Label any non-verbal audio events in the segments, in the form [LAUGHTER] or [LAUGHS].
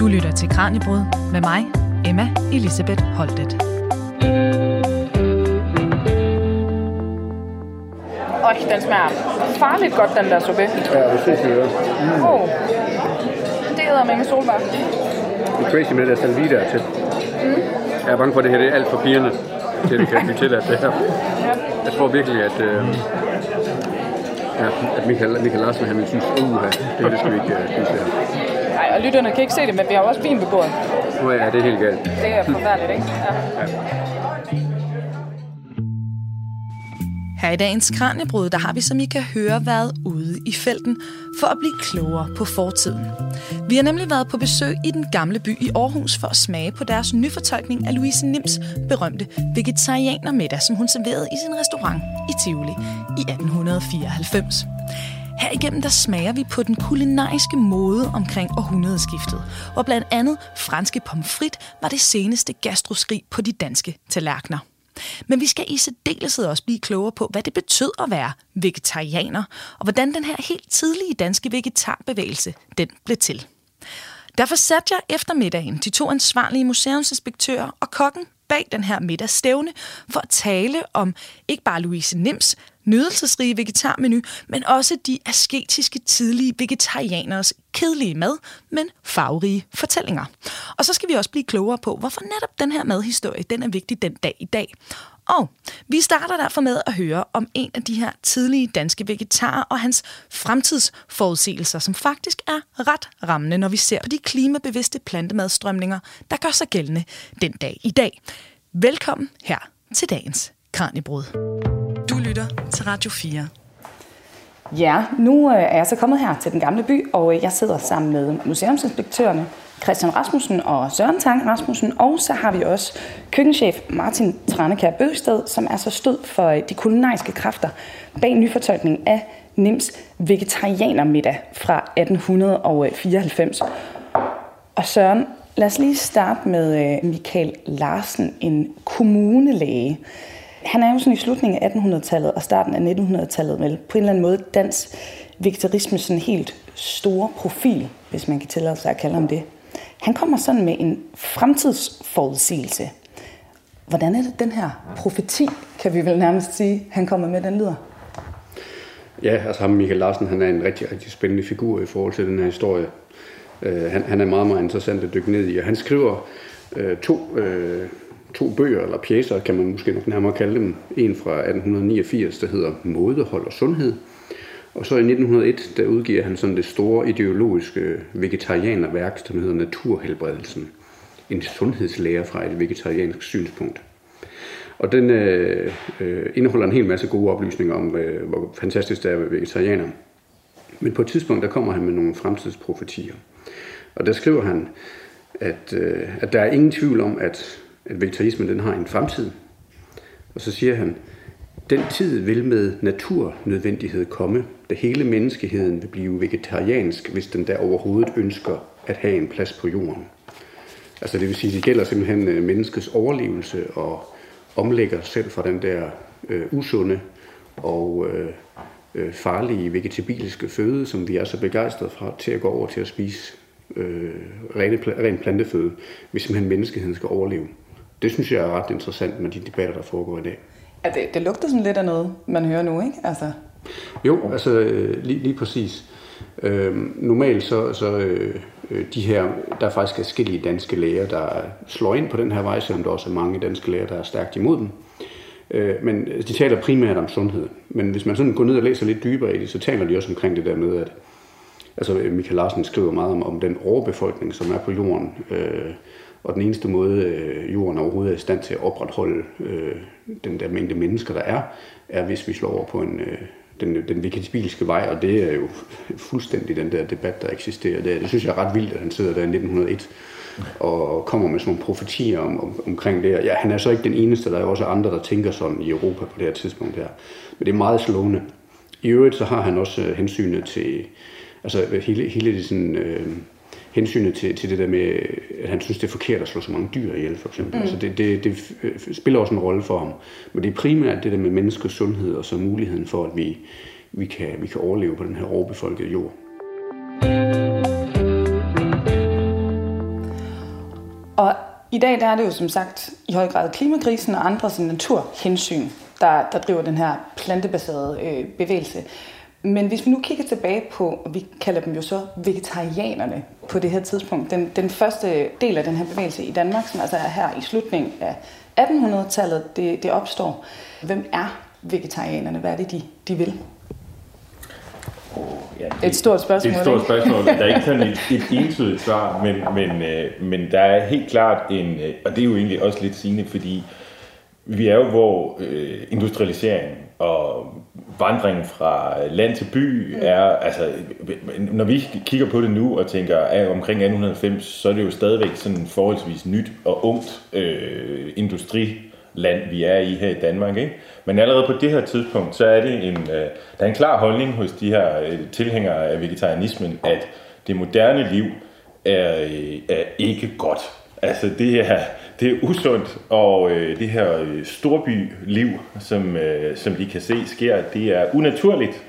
Du lytter til Kranjebrud med mig, Emma Elisabeth Holtet. Øj, den smager farligt godt, den der suppe. Ja, det synes jeg også. Mm. Oh. Det hedder med solbær. Det er crazy med det der salvie der til. Mm. Jeg er bange for, at det her det er alt for pigerne, til det kan blive til at det her. Jeg tror virkelig, at, øh, ja, at Michael, Michael Larsen han vil synes, uh, det her det skal vi ikke uh, spise her. Og lytterne kan ikke se det, men vi har også vin på bordet. Nu er det helt galt. Det er forfærdeligt, ikke? Ja. ja. Her i dagens Kranjebrud, der har vi, som I kan høre, været ude i felten for at blive klogere på fortiden. Vi har nemlig været på besøg i den gamle by i Aarhus for at smage på deres nyfortolkning af Louise Nims berømte vegetarianermiddag, som hun serverede i sin restaurant i Tivoli i 1894. Herigennem der smager vi på den kulinariske mode omkring århundredeskiftet, hvor blandt andet franske pomfrit var det seneste gastroskrig på de danske tallerkener. Men vi skal i særdeleshed også blive klogere på, hvad det betød at være vegetarianer, og hvordan den her helt tidlige danske vegetarbevægelse den blev til. Derfor satte jeg eftermiddagen de to ansvarlige museumsinspektører og kokken bag den her middagsstævne for at tale om ikke bare Louise Nims nydelsesrige vegetarmenu, men også de asketiske tidlige vegetarianers kedelige mad, men farverige fortællinger. Og så skal vi også blive klogere på, hvorfor netop den her madhistorie den er vigtig den dag i dag. Og vi starter derfor med at høre om en af de her tidlige danske vegetarer og hans fremtidsforudsigelser, som faktisk er ret rammende, når vi ser på de klimabevidste plantemadstrømninger, der gør sig gældende den dag i dag. Velkommen her til dagens Kranjebrud. Du lytter til Radio 4. Ja, nu øh, er jeg så kommet her til den gamle by, og øh, jeg sidder sammen med museumsinspektørerne Christian Rasmussen og Søren Tang Rasmussen, og så har vi også køkkenchef Martin Tranekær Bøgsted, som er så stød for øh, de kulinariske kræfter bag nyfortolkning af Nims vegetarianermiddag fra 1894. Og Søren, lad os lige starte med øh, Michael Larsen, en kommunelæge. Han er jo sådan i slutningen af 1800-tallet og starten af 1900-tallet vel på en eller anden måde dansk vegetarisme sådan helt store profil, hvis man kan tillade sig at kalde ham det. Han kommer sådan med en fremtidsforudsigelse. Hvordan er det den her profeti, kan vi vel nærmest sige, han kommer med, den lyder? Ja, altså ham Michael Larsen, han er en rigtig, rigtig spændende figur i forhold til den her historie. Uh, han, han er meget, meget interessant at dykke ned i, og han skriver uh, to uh, to bøger, eller pjæser, kan man måske nok nærmere kalde dem. En fra 1889, der hedder Modehold og Sundhed. Og så i 1901, der udgiver han sådan det store ideologiske vegetarianerværk, som hedder Naturhelbredelsen. En sundhedslære fra et vegetariansk synspunkt. Og den øh, øh indeholder en hel masse gode oplysninger om, øh, hvor fantastisk det er at være vegetarianer. Men på et tidspunkt, der kommer han med nogle fremtidsprofetier. Og der skriver han, at, øh, at der er ingen tvivl om, at at vegetarismen den har en fremtid. Og så siger han, den tid vil med naturnødvendighed komme, da hele menneskeheden vil blive vegetariansk, hvis den der overhovedet ønsker at have en plads på jorden. Altså det vil sige, det gælder simpelthen øh, menneskets overlevelse og omlægger selv fra den der øh, usunde og øh, øh, farlige vegetabilske føde, som vi er så begejstrede fra, til at gå over til at spise øh, rene, ren planteføde, hvis simpelthen menneskeheden skal overleve. Det synes jeg er ret interessant med de debatter, der foregår i dag at det, det lugter sådan lidt af noget, man hører nu, ikke? Altså... Jo, altså øh, lige, lige præcis. Øh, normalt så, så øh, øh, de her, der er faktisk forskellige danske læger, der slår ind på den her vej, selvom der også er mange danske læger, der er stærkt imod dem. Øh, men altså, de taler primært om sundhed. Men hvis man sådan går ned og læser lidt dybere i det, så taler de også omkring det der med, at altså Michael Larsen skriver meget om, om den overbefolkning, som er på jorden. Øh, og den eneste måde, øh, jorden overhovedet er i stand til at opretholde øh, den der mængde mennesker, der er, er hvis vi slår over på en, øh, den, den vegetabilske vej, og det er jo [LAUGHS] fuldstændig den der debat, der eksisterer. Det, det synes jeg er ret vildt, at han sidder der i 1901 og kommer med sådan nogle profetier om, om, omkring det. Ja, han er så ikke den eneste, der er også andre, der tænker sådan i Europa på det her tidspunkt her. Men det er meget slående. I øvrigt så har han også øh, hensynet til, altså hele, hele det sådan... Øh, hensynet til, til det der med, at han synes, det er forkert at slå så mange dyr ihjel, for eksempel. Mm. Altså det, det, det spiller også en rolle for ham. Men det er primært det der med menneskets sundhed, og så muligheden for, at vi, vi, kan, vi kan overleve på den her overbefolkede jord. Og i dag der er det jo som sagt i høj grad klimakrisen og andre sådan, naturhensyn, der, der driver den her plantebaserede øh, bevægelse. Men hvis vi nu kigger tilbage på, og vi kalder dem jo så vegetarianerne på det her tidspunkt, den, den første del af den her bevægelse i Danmark, som altså er her i slutningen af 1800-tallet, det, det opstår. Hvem er vegetarianerne? Hvad er det, de, de vil? Oh, ja, det, et stort spørgsmål. Det er et stort spørgsmål. Der er ikke sådan et, [LAUGHS] et entydigt svar, men, men, øh, men der er helt klart en, øh, og det er jo egentlig også lidt sigende, fordi vi er jo, hvor øh, industrialisering og vandringen fra land til by mm. er, altså, når vi kigger på det nu og tænker, at omkring 1890, så er det jo stadigvæk sådan forholdsvis nyt og ungt øh, industriland, vi er i her i Danmark. Ikke? Men allerede på det her tidspunkt, så er det en, øh, der er en klar holdning hos de her øh, tilhængere af vegetarianismen, at det moderne liv er, øh, er ikke godt. Altså det er, det er usundt, og øh, det her øh, storbyliv, som, øh, som de kan se sker, det er unaturligt.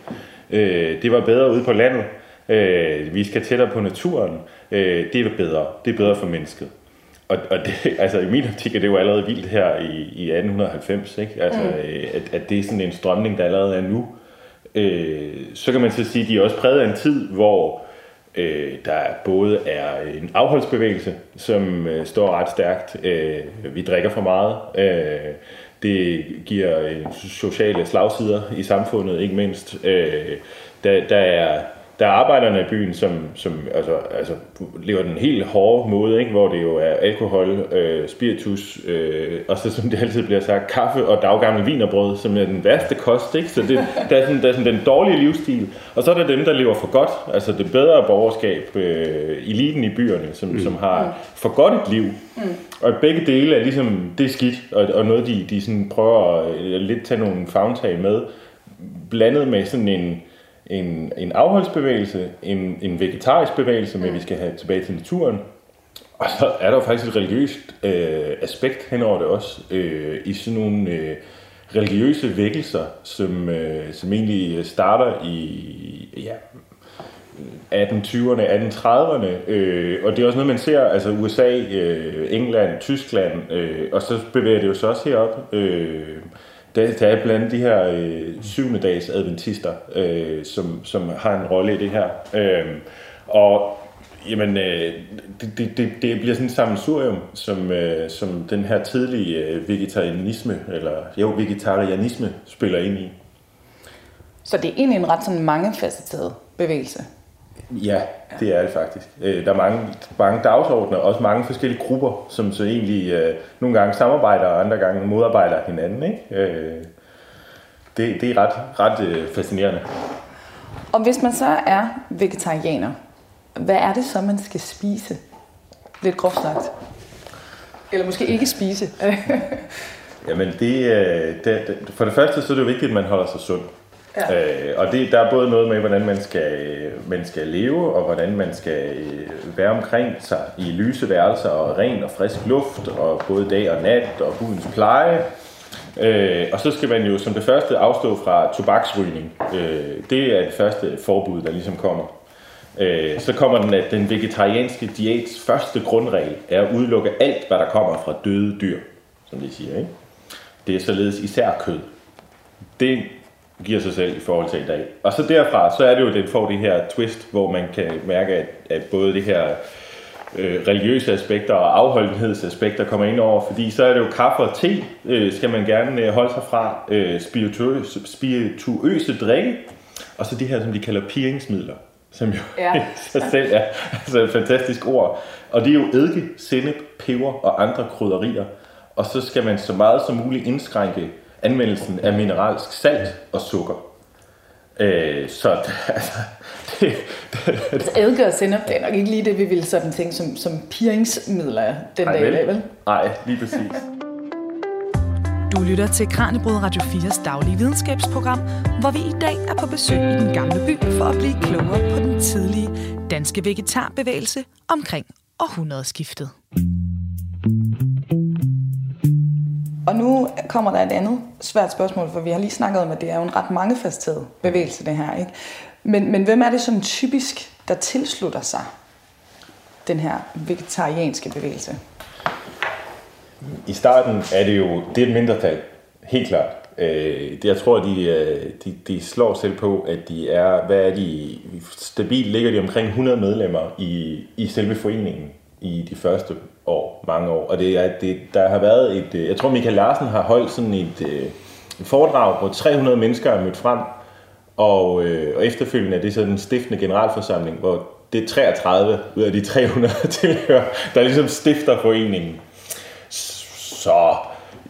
Øh, det var bedre ude på landet. Øh, vi skal tættere på naturen. Øh, det er bedre. Det er bedre for mennesket. Og, og det, [LAUGHS] altså, i min optik er det jo allerede vildt her i, i 1890, ikke? Altså, mm. Øh, at, at det er sådan en strømning, der allerede er nu. Øh, så kan man så sige, at de er også præget af en tid, hvor øh, der både er en afholdsbevægelse, som øh, står ret stærkt. Øh, vi drikker for meget. Øh, det giver øh, sociale slagsider i samfundet, ikke mindst. Øh, der, der er der er arbejderne i byen, som, som altså, altså, lever den helt hårde måde, ikke? hvor det jo er alkohol, øh, spiritus, øh, og så som det altid bliver sagt, kaffe og daggamle vinerbrød, som er den værste kost. Ikke? Så det, der, er sådan, der er sådan den dårlige livsstil. Og så er der dem, der lever for godt, altså det bedre borgerskab, øh, eliten i byerne, som, mm. som har for godt et liv. Mm. Og begge dele er ligesom, det er skidt, og, og noget, de, de sådan prøver at lidt tage nogle fagntag med, blandet med sådan en en, en afholdsbevægelse, en, en vegetarisk bevægelse med, at vi skal have tilbage til naturen. Og så er der jo faktisk et religiøst øh, aspekt henover det også, øh, i sådan nogle øh, religiøse vækkelser, som, øh, som egentlig starter i ja, 1820'erne, 1830'erne, øh, og det er også noget, man ser, altså USA, øh, England, Tyskland, øh, og så bevæger det jo så også herop. Øh, der, der er blandt de her øh, syvende dags adventister, øh, som, som har en rolle i det her. Øh, og jamen, øh, det, det, det, det bliver sådan et sammensurium, som, øh, som den her tidlige øh, vegetarianisme, eller jo, vegetarianisme spiller ind i. Så det er egentlig en ret sådan mangefacetteret bevægelse? Ja, det er det faktisk. Øh, der er mange, mange dagsordner, og også mange forskellige grupper, som så egentlig øh, nogle gange samarbejder, og andre gange modarbejder hinanden. Ikke? Øh, det, det er ret, ret fascinerende. Og hvis man så er vegetarianer, hvad er det så, man skal spise? Lidt groft sagt. Eller måske ikke spise. [LAUGHS] Jamen, det, det, for det første så er det vigtigt, at man holder sig sund. Ja. Øh, og det, der er både noget med, hvordan man skal, man skal leve, og hvordan man skal øh, være omkring sig i lyse værelser, og ren og frisk luft, og både dag og nat, og hudens pleje. Øh, og så skal man jo som det første afstå fra tobaksrygning. Øh, det er det første forbud, der ligesom kommer. Øh, så kommer den, at den vegetarianske diæts første grundregel er at udelukke alt, hvad der kommer fra døde dyr, som de siger. Ikke? Det er således især kød. Det giver sig selv i forhold til i dag. Og så derfra, så er det jo, at den får det her twist, hvor man kan mærke, at, at både det her øh, religiøse aspekter og afholdenhedsaspekter kommer ind over, fordi så er det jo kaffe og te, øh, skal man gerne øh, holde sig fra, øh, spirituøse, spirituøse drikke, og så det her, som de kalder piringsmidler, som jo ja. [LAUGHS] sig selv er altså et fantastisk ord. Og det er jo eddike, sennep, peber og andre krydderier. Og så skal man så meget som muligt indskrænke anvendelsen af mineralsk salt og sukker. Øh, så [LAUGHS] altså, det, det, eddike og sennep, det er nok ikke lige det, vi ville sådan tænke som, som piringsmidler den Ej, dag, vel? vel? Nej, lige præcis. Du lytter til Kranjebrud Radio 4's daglige videnskabsprogram, hvor vi i dag er på besøg i den gamle by for at blive klogere på den tidlige danske vegetarbevægelse omkring århundredeskiftet. Og nu kommer der et andet svært spørgsmål, for vi har lige snakket om, at det er jo en ret mangefacetteret bevægelse, det her. Ikke? Men, men hvem er det sådan typisk, der tilslutter sig den her vegetarianske bevægelse? i starten er det jo det er et mindretal, helt klart. Øh, jeg tror, de, øh, de, de slår selv på, at de er, hvad er de, stabilt ligger de omkring 100 medlemmer i, i selve foreningen i de første år, mange år. Og det er, det, der har været et, øh, jeg tror Michael Larsen har holdt sådan et, øh, et foredrag, hvor 300 mennesker er mødt frem, og, øh, og efterfølgende er det sådan en stiftende generalforsamling, hvor det er 33 ud af de 300 [LAUGHS] tilhører, der ligesom stifter foreningen. Så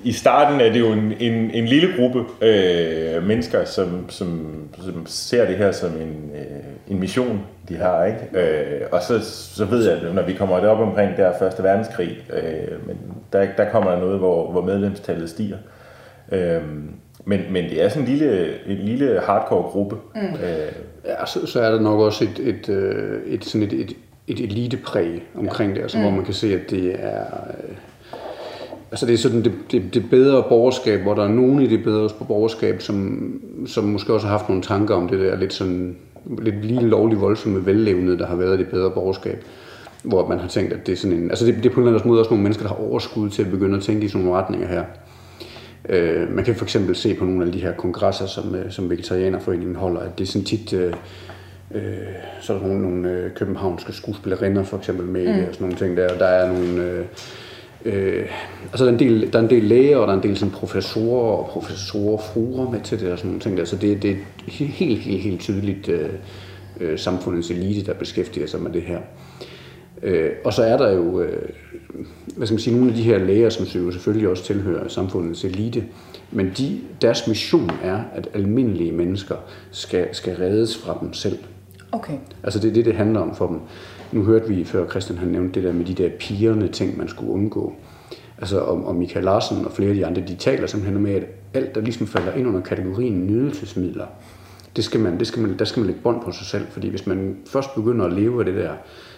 i starten er det jo en, en, en lille gruppe øh, mennesker, som, som, som ser det her som en, øh, en mission, de har. ikke. Øh, og så, så ved jeg, at når vi kommer op omkring der første verdenskrig, øh, men der, der kommer der noget, hvor, hvor medlemstallet stiger. Øh, men, men det er sådan en lille, en lille hardcore gruppe. Mm. Øh, ja, så, så er der nok også et, et, øh, et, sådan et, et, et elitepræg omkring ja. det, altså, mm. hvor man kan se, at det er... Øh, Altså det er sådan det, det, det bedre borgerskab, hvor der er nogen i det bedre borgerskab, som, som måske også har haft nogle tanker om det der lidt sådan lidt lige lovlig voldsomme vellevnede, der har været i det bedre borgerskab. Hvor man har tænkt, at det er sådan en... Altså det, det er på en eller anden måde også nogle mennesker, der har overskud til at begynde at tænke i sådan nogle retninger her. Øh, man kan for eksempel se på nogle af de her kongresser, som, øh, som Vegetarianerforeningen holder, at det er sådan tit... Øh, øh, så er der nogle, nogle øh, københavnske skuespillerinder for eksempel med mm. og sådan nogle ting der. Der er nogle... Øh, Øh, altså der er, en del, der er en del læger, og der er en del sådan professorer og professorer fruer med til det og sådan nogle ting der. Så det, det er helt, helt, helt tydeligt øh, øh, samfundets elite, der beskæftiger sig med det her. Øh, og så er der jo, øh, hvad skal man sige, nogle af de her læger, som jo selvfølgelig også tilhører samfundets elite, men de, deres mission er, at almindelige mennesker skal, skal reddes fra dem selv. Okay. Altså det er det, det handler om for dem. Nu hørte vi før, Christian han nævnte det der med de der pigerne ting, man skulle undgå. Altså om, om Michael Larsen og flere af de andre, de taler simpelthen med, at alt, der ligesom falder ind under kategorien nydelsesmidler, det skal man, det skal man, der skal man lægge bånd på sig selv, fordi hvis man først begynder at leve af det der,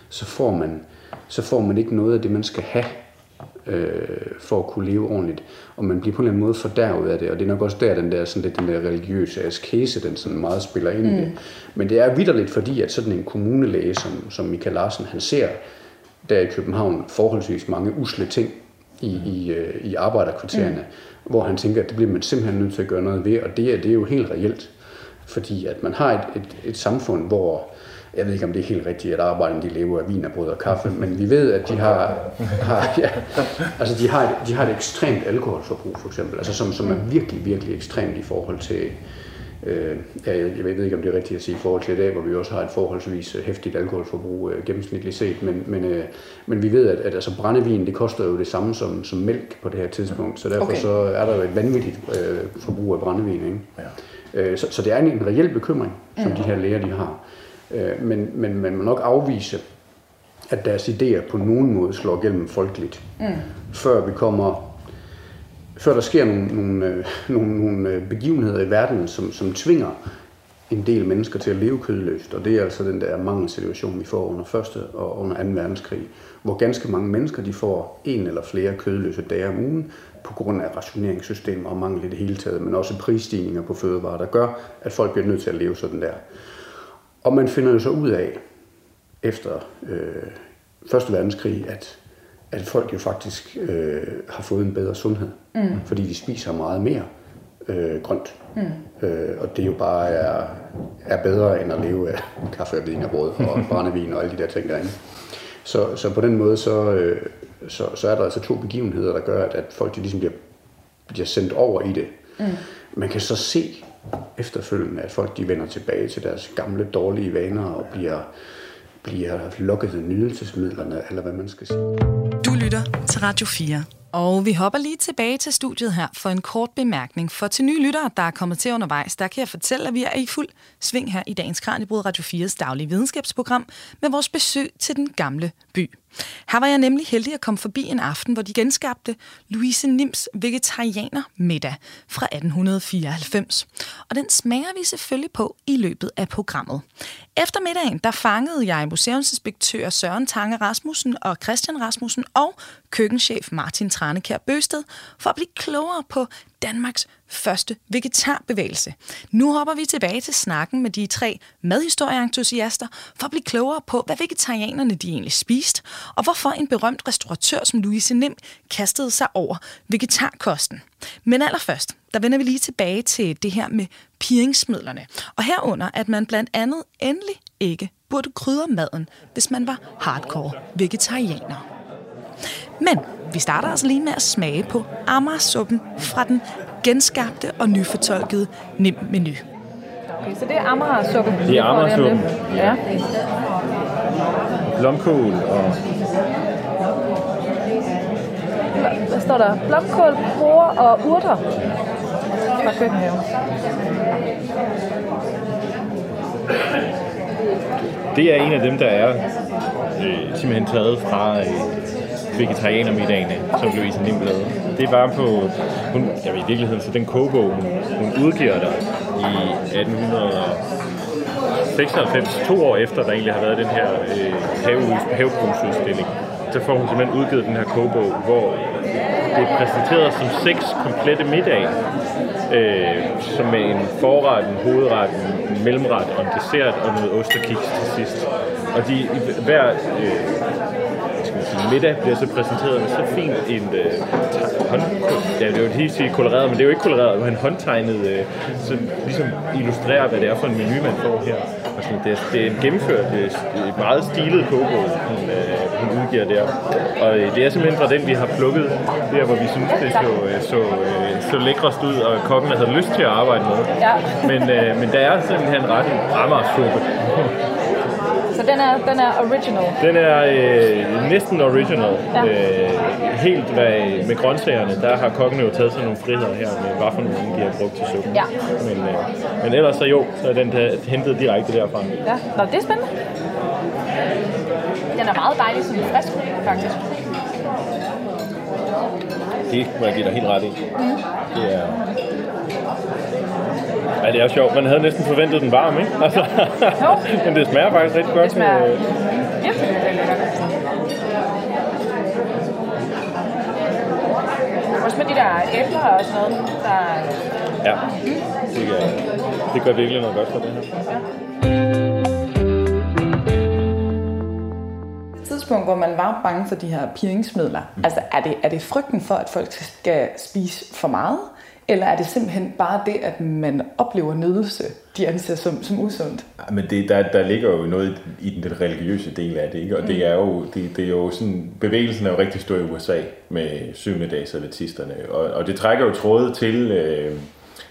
så får man, så får man ikke noget af det, man skal have øh, for at kunne leve ordentligt. Og man bliver på en eller anden måde fordærvet af det, og det er nok også der, den der, sådan lidt, den der religiøse askese, den sådan meget spiller ind mm. i det. Mm. Men det er vidderligt, fordi at sådan en kommunelæge, som, som Michael Larsen, han ser der i København forholdsvis mange usle ting i, i, øh, i arbejderkvartererne, mm. hvor han tænker, at det bliver man simpelthen nødt til at gøre noget ved, og det er, det er jo helt reelt. Fordi at man har et, et, et samfund, hvor jeg ved ikke, om det er helt rigtigt, at arbejderne de lever af vin og brød og kaffe, men vi ved, at de har, har, ja, altså de har, de har et ekstremt alkoholforbrug, for eksempel, altså som, som er virkelig, virkelig ekstremt i forhold til, øh, jeg, jeg ved ikke, om det er rigtigt at sige i forhold til i dag, hvor vi også har et forholdsvis hæftigt alkoholforbrug øh, gennemsnitligt set, men, men, øh, men vi ved, at, at altså brændevin, det koster jo det samme som, som mælk på det her tidspunkt, så derfor okay. så er der jo et vanvittigt øh, forbrug af brændevin. Ikke? Ja. Øh, så, så det er en, en reel bekymring, som mm. de her læger de har. Øh, men, men man må nok afvise, at deres idéer på nogen måde slår gennem folkeligt, mm. før vi kommer før der sker nogle, nogle, øh, nogle, nogle øh, begivenheder i verden, som, som tvinger en del mennesker til at leve kødløst. Og det er altså den der mangelsituation, vi får under første og under 2. verdenskrig, hvor ganske mange mennesker de får en eller flere kødløse dage om ugen på grund af rationeringssystemer og mangel i det hele taget, men også prisstigninger på fødevarer, der gør, at folk bliver nødt til at leve sådan der. Og man finder jo så ud af, efter øh, Første verdenskrig, at, at folk jo faktisk øh, har fået en bedre sundhed, mm. fordi de spiser meget mere øh, grønt. Mm. Øh, og det jo bare er, er bedre end at leve af kaffe og vin og brød og [LAUGHS] brændevin og alle de der ting derinde. Så, så på den måde, så, øh, så, så er der altså to begivenheder, der gør, at, at folk de ligesom bliver, bliver sendt over i det. Mm. Man kan så se efterfølgende, at folk de vender tilbage til deres gamle dårlige vaner og bliver, bliver lukket af nydelsesmidlerne, eller hvad man skal sige. Du lytter til Radio 4. Og vi hopper lige tilbage til studiet her for en kort bemærkning. For til nye lyttere, der er kommet til undervejs, der kan jeg fortælle, at vi er i fuld sving her i dagens Kranjebrud Radio 4's daglige videnskabsprogram med vores besøg til den gamle by. Her var jeg nemlig heldig at komme forbi en aften, hvor de genskabte Louise Nims vegetarianer middag fra 1894. Og den smager vi selvfølgelig på i løbet af programmet. Efter middagen, der fangede jeg museumsinspektør Søren Tange Rasmussen og Christian Rasmussen og køkkenchef Martin Tranekær Bøsted for at blive klogere på Danmarks første vegetarbevægelse. Nu hopper vi tilbage til snakken med de tre madhistorieentusiaster for at blive klogere på, hvad vegetarianerne de egentlig spiste, og hvorfor en berømt restauratør som Louise Nim kastede sig over vegetarkosten. Men allerførst, der vender vi lige tilbage til det her med piringsmidlerne, og herunder, at man blandt andet endelig ikke burde krydre maden, hvis man var hardcore vegetarianer. Men vi starter altså lige med at smage på Amagersuppen fra den genskabte og nyfortolkede Nem-menu. Okay, så det er Amagersuppen. Det er Amagersuppen. Ja. Blomkål og Hvad står der? Blomkål, porre og urter fra køkkenhaven. Det er en af dem, der er øh, simpelthen taget fra øh, vegetarianermiddagene, som Louise Lim lavede. Det var på, hun, ja, i virkeligheden, så den kogebog, hun, hun udgiver der i 1896, to år efter, der egentlig har været den her øh, havebrugsudstilling, så får hun simpelthen udgivet den her kogebog, hvor det er præsenteret som seks komplette middage, øh, som med en forret, en hovedret, en mellemret og en dessert og noget ost og kiks til sidst. Og de, hver øh, middag bliver så præsenteret med så fint en øh, hånd, ja, det er jo helt sige koloreret, men det er jo ikke koloreret, men en håndtegnet, øh, så ligesom illustrerer, hvad det er for en menu, man får her. Og sådan, det, er, det er en gennemført, det er et meget stilet kogebog, hun, øh, hun udgiver der. Og øh, det er simpelthen fra den, vi har plukket der, hvor vi synes, det så, øh, så, øh, så lækrest ud, og kokken havde lyst til at arbejde med. Ja. Men, øh, men der er simpelthen ret en Amagersuppe. Så den er, den er original. Den er øh, næsten original. Ja. Øh, helt hvad, med grøntsagerne, der har kokken jo taget sig nogle friheder her med, hvad for nogle de har brugt til suppen. Ja. Men, øh, men ellers så jo, så er den der, hentet direkte derfra. Ja, Nå, det er spændende. Den er meget dejlig, sådan frisk, faktisk. Det må jeg give dig helt ret i. Det er... Ja, det er sjovt. Man havde næsten forventet den varm, ikke? Altså, Jo. [LAUGHS] men det smager faktisk rigtig godt. Det smager virkelig, virkelig lækkert. Også med de der æbler og sådan noget, der Ja, det gør, det gør virkelig noget godt for det her. tidspunkt, hvor man var bange for de her piringsmidler, mm. altså er det, er det frygten for, at folk skal spise for meget? Eller er det simpelthen bare det, at man oplever nydelse, de anser som, som usundt? Ja, Men det, der, der ligger jo noget i den, den religiøse del af det, ikke? og det er jo, det, det er jo sådan, bevægelsen er jo rigtig stor i USA med syvende dags adventisterne, og, og det trækker jo tråde til, øh,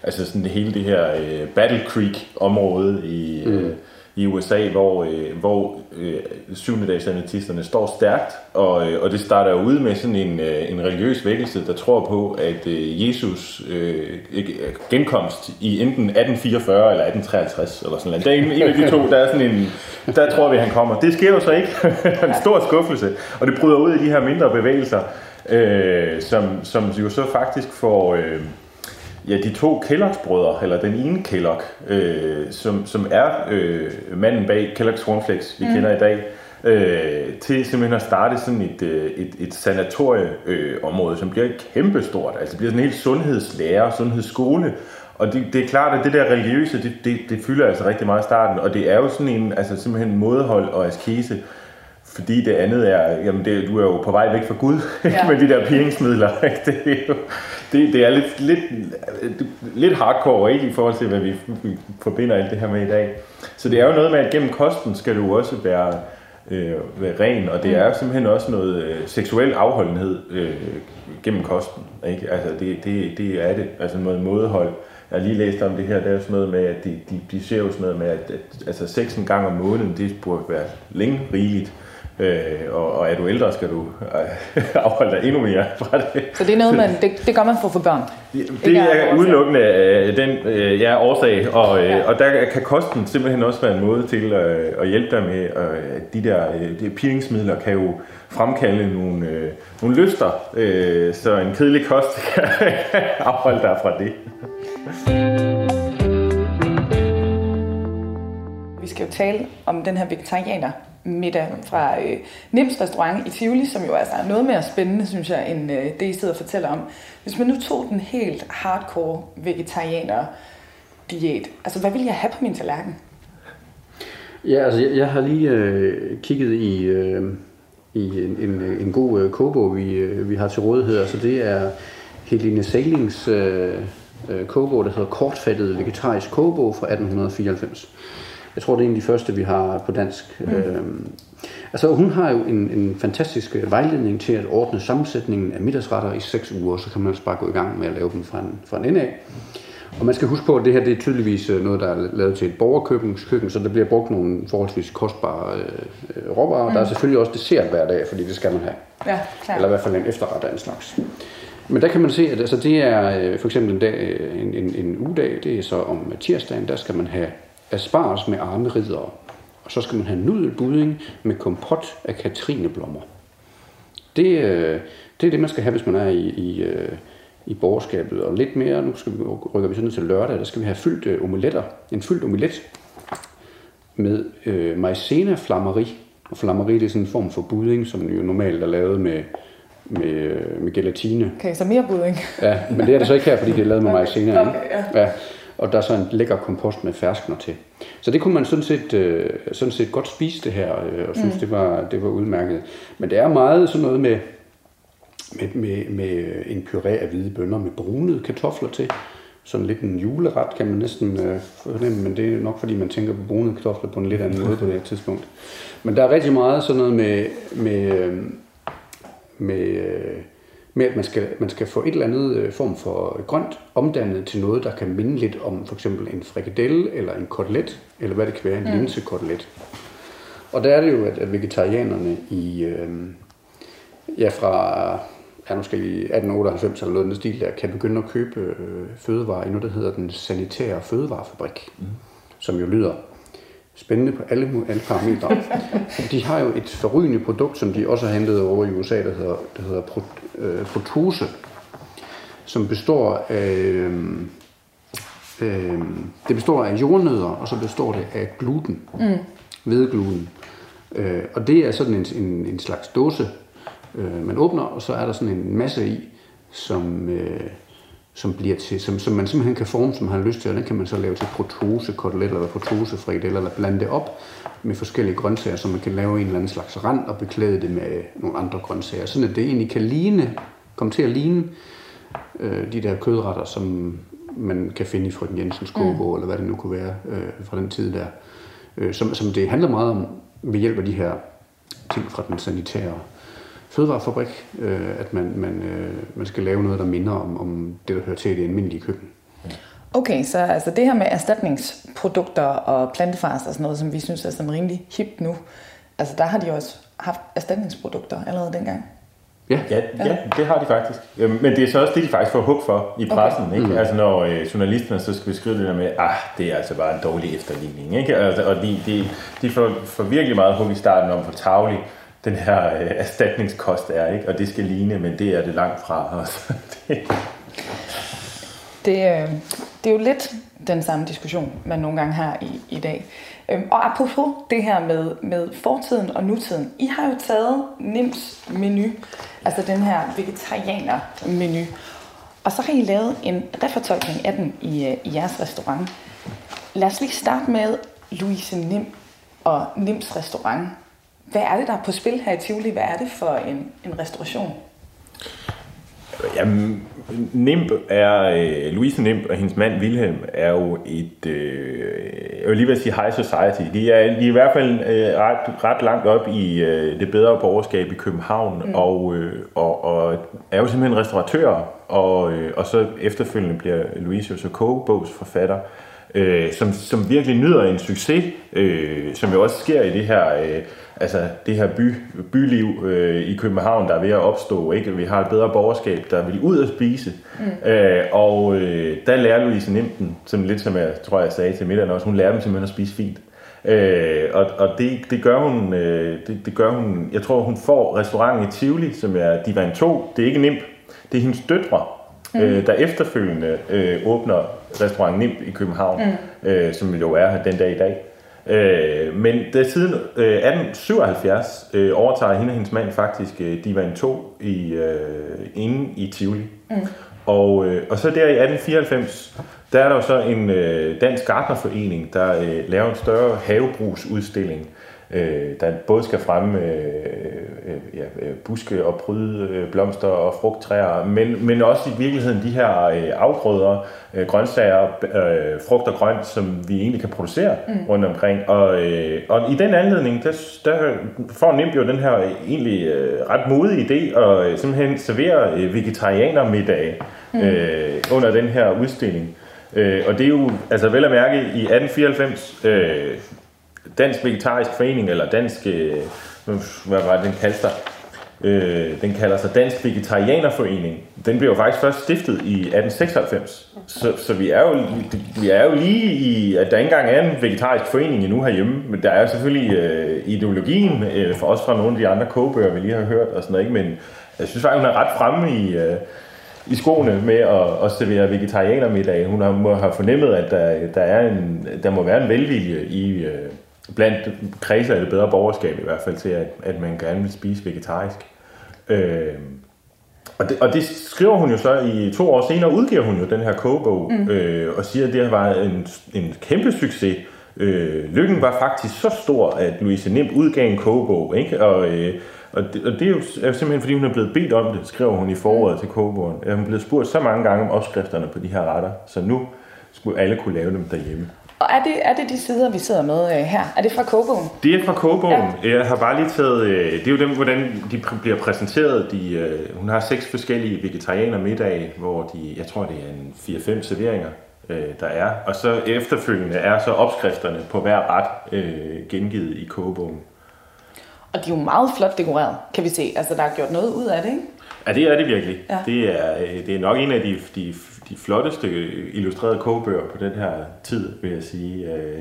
altså sådan det hele det her øh, Battle Creek område i, mm. øh, i USA, hvor, øh, hvor øh, syvende adventisterne står stærkt, og, øh, og det starter jo ud med sådan en, øh, en religiøs vækkelse, der tror på, at øh, Jesus øh, øh genkomst i enten 1844 eller 1853, eller sådan noget. Der er en, en af de to, der er sådan en, der tror vi, han kommer. Det sker jo så ikke. [LAUGHS] en stor skuffelse, og det bryder ud i de her mindre bevægelser, øh, som, som jo så faktisk får... Øh, Ja, de to Kellogg's-brødre, eller den ene Kellogg, øh, som, som er øh, manden bag Kellogg's Cornflakes, vi mm. kender i dag, øh, til simpelthen at starte sådan et, øh, et, et sanatorieområde, øh, som bliver kæmpestort. Altså det bliver sådan en helt sundhedslærer, sundhedsskole. Og det, det er klart, at det der religiøse, det, det, det fylder altså rigtig meget i starten. Og det er jo sådan en, altså simpelthen mådehold og askese, fordi det andet er, jamen det, du er jo på vej væk fra Gud [LAUGHS] ja. med de der piringsmidler. Ikke? Det, er jo, det, det er lidt, lidt, lidt hardcore ikke, i forhold til, hvad vi, forbinder alt det her med i dag. Så det er jo noget med, at gennem kosten skal du også være, øh, være ren, og det er simpelthen også noget øh, seksuel afholdenhed øh, gennem kosten. Ikke? Altså det, det, det er det, altså noget mådehold. Jeg har lige læst om det her, der er sådan noget med, at de, de, de ser jo sådan noget med, at, at altså seks en gang om måneden, det burde være længe rigeligt. Øh, og, og er du ældre, skal du øh, [LAUGHS] afholde dig endnu mere fra det. Så det er noget, man, det, det gør man for få børn? Det er udelukkende øh, den øh, ja, årsag, og, øh, ja. og der kan kosten simpelthen også være en måde til øh, at hjælpe dig med, øh, de der øh, de piringsmidler kan jo fremkalde nogle, øh, nogle lyster, øh, så en kedelig kost [LAUGHS] kan afholde dig fra det. Vi skal jo tale om den her vegetarianer middag fra øh, Nims restaurant i Tivoli, som jo altså er noget mere spændende, synes jeg, end øh, det, I sidder og fortæller om. Hvis man nu tog den helt hardcore vegetarianer diæt, altså hvad vil jeg have på min tallerken? Ja, altså jeg, jeg har lige øh, kigget i, øh, i en, en, en god øh, kogebog, vi, øh, vi har til rådighed. Altså det er Helene Salings øh, øh, kogebog, der hedder Kortfattet Vegetarisk Kogebog fra 1894. Jeg tror, det er en af de første, vi har på dansk. Mm. Øhm, altså, hun har jo en, en fantastisk øh, vejledning til at ordne sammensætningen af middagsretter i 6 uger, så kan man altså bare gå i gang med at lave dem fra en, fra en ende af. Og man skal huske på, at det her det er tydeligvis øh, noget, der er lavet til et borgerkøkken, så der bliver brugt nogle forholdsvis kostbare øh, råvarer. Mm. Der er selvfølgelig også dessert hver dag, fordi det skal man have. Ja, klar. Eller i hvert fald en efterret af en slags. Men der kan man se, at altså, det er øh, for eksempel en, dag, en, en, en ugedag, det er så om tirsdagen, der skal man have asparges med armeridder, og så skal man have nudelbudding med kompot af katrineblommer. Det, øh, det er det, man skal have, hvis man er i, i, øh, i borgerskabet. Og lidt mere, nu skal vi, rykker vi sådan til lørdag, der skal vi have fyldt øh, omeletter. En fyldt omelet med øh, maizena flammeri. Og flammeri det er sådan en form for budding, som jo normalt er lavet med, med, med gelatine. Okay, så mere budding. Ja, men det er det så ikke her, fordi det er lavet med [LAUGHS] maizena. Okay, ja. ja. Og der er så en lækker kompost med ferskner til. Så det kunne man sådan set, øh, sådan set godt spise det her, øh, og synes, mm. det, var, det var udmærket. Men det er meget sådan noget med, med, med, med en puré af hvide bønner med brunede kartofler til. Sådan lidt en juleret, kan man næsten øh, fornemme, men det er nok fordi, man tænker på brune kartofler på en lidt anden måde på det her tidspunkt. Men der er rigtig meget sådan noget med, med, øh, med, øh, med at man skal, man skal få et eller andet øh, form for grønt omdannet til noget, der kan minde lidt om for eksempel en frikadelle eller en kotelet, eller hvad det kan være, en mm. linsekotelet. Og der er det jo, at, vegetarianerne i, øh, ja, fra ja, lige 1898 eller noget den stil der, kan begynde at købe øh, fødevarer i noget, der hedder den sanitære fødevarefabrik, mm. som jo lyder spændende på alle, alle parametre. [LAUGHS] de har jo et forrygende produkt, som de også har hentet over i USA, der hedder, der hedder Pro, øh, Protose, som består af, øh, øh, det består af jordnødder, og så består det af gluten, mm. hvedegluten. Øh, og det er sådan en, en, en slags dåse, øh, man åbner, og så er der sådan en masse i, som, øh, som, bliver til, som, som man simpelthen kan forme, som man har lyst til, og den kan man så lave til protose koteletter eller protose frikadeller, eller blande det op med forskellige grøntsager, så man kan lave en eller anden slags rand og beklæde det med nogle andre grøntsager, sådan at det egentlig kan ligne, komme til at ligne øh, de der kødretter, som man kan finde i Frøken Jensens kogebog, mm. eller hvad det nu kunne være øh, fra den tid der. Øh, som, som det handler meget om ved hjælp af de her ting fra den sanitære fødevarefabrik, øh, at man, man, øh, man skal lave noget, der minder om, om det, der hører til i det almindelige køkken. Okay, så altså det her med erstatningsprodukter og plantefars og sådan noget, som vi synes er sådan rimelig hip nu, altså der har de også haft erstatningsprodukter allerede dengang. Ja. Ja, ja, det har de faktisk. Øhm, men det er så også det, de faktisk får hug for i pressen. Okay. Ikke? Mm. Altså når øh, journalisterne så skal beskrive det der med, ah, det er altså bare en dårlig efterligning. Ikke? Altså, og de, de, de får, får virkelig meget hug i starten om, hvor tavlig den her øh, erstatningskost er. Ikke? Og det skal ligne, men det er det langt fra. os. [LAUGHS] Altså. det, øh, det er jo lidt den samme diskussion, man nogle gange har i, i dag. Øhm, og apropos det her med, med fortiden og nutiden. I har jo taget Nims menu, altså den her vegetarianer menu, og så har I lavet en refortolkning af den i, øh, i jeres restaurant. Lad os lige starte med Louise Nim og Nims restaurant. Hvad er det, der er på spil her i Tivoli? Hvad er det for en, en restauration? Jamen, Nimb er, øh, Louise Nimb og hendes mand Wilhelm er jo et, øh, jeg vil lige vil sige high society. De er, de er i hvert fald øh, ret, ret langt op i øh, det bedre borgerskab i København, mm. og, øh, og, og er jo simpelthen restauratører, og, øh, og så efterfølgende bliver Louise jo så kogebogsforfatter, øh, som, som virkelig nyder en succes, øh, som jo også sker i det her... Øh, altså det her by, byliv øh, i København, der er ved at opstå. Ikke? Vi har et bedre borgerskab, der vil ud at spise. Mm. Øh, og øh, der lærer Louise Nimten, som lidt som jeg tror, jeg sagde til middagen også, hun lærer dem simpelthen at spise fint. Øh, og og det, det, gør hun, øh, det, det gør hun, jeg tror hun får restauranten i Tivoli, som er Divan 2, det er ikke Nimp, det er hendes døtre, mm. øh, der efterfølgende øh, åbner restaurant Nimp i København, mm. øh, som jo er den dag i dag. Øh, men det siden øh, 1877 øh, overtager hende og hendes mand faktisk øh, Divan 2 i, øh, inde i Tivoli. Mm. Og, øh, og så der i 1894, der er der jo så en øh, dansk gartnerforening, der øh, laver en større havebrugsudstilling, øh, der både skal fremme øh, ja, øh, buske og pryde øh, blomster og frugttræer, men, men også i virkeligheden de her øh, afgrøder, øh, grøntsager, øh, frugt og grønt, som vi egentlig kan producere mm. rundt omkring. Og, øh, og i den anledning, der, der får NIMB jo den her egentlig øh, ret modige idé at øh, simpelthen servere øh, vegetarianermiddag mm. øh, under den her udstilling. Øh, og det er jo, altså vel at mærke, i 1894, øh, Dansk Vegetarisk Forening, eller Dansk, øh, hvad var det, den kaldte sig? Øh, den kalder sig Dansk Vegetarianerforening. Den blev jo faktisk først stiftet i 1896. Så, så vi, er jo, vi er jo lige i, at der ikke engang er en vegetarisk forening endnu herhjemme. Men der er selvfølgelig øh, ideologien, øh, for os fra nogle af de andre kogebøger, vi lige har hørt og sådan noget. Ikke? Men jeg synes faktisk, hun er ret fremme i... Øh, i skoene med at, at servere vegetarianermiddag. Hun har, må have fornemmet, at der, der, er en, der må være en velvilje i, øh, blandt kredser af det bedre borgerskab i hvert fald til, at, at man gerne vil spise vegetarisk. Øh, og, det, og det skriver hun jo så i to år senere, udgiver hun jo den her kogebog, mm. øh, og siger, at det var en, en kæmpe succes. Øh, lykken var faktisk så stor, at Louise Nim udgav en kogebog, ikke? Og, øh, og, det, og det er jo, er jo simpelthen, fordi hun er blevet bedt om det, skriver hun i foråret til kogebogen. Hun er blevet spurgt så mange gange om opskrifterne på de her retter, så nu skulle alle kunne lave dem derhjemme. Og er det, er det de sider, vi sidder med øh, her? Er det fra kogebogen? Det er fra kogebogen. Ja. Jeg har bare lige taget... Øh, det er jo dem, hvordan de bliver præsenteret. De, øh, hun har seks forskellige vegetarianer middag, hvor de, jeg tror, det er en 4-5 serveringer, øh, der er. Og så efterfølgende er så opskrifterne på hver ret øh, gengivet i kogebogen. Og de er jo meget flot dekoreret, kan vi se. Altså, der er gjort noget ud af det, ikke? Ja, det er det virkelig. Ja. Det, er, øh, det er nok en af de, de de flotteste illustrerede kogebøger på den her tid, vil jeg sige. Øh,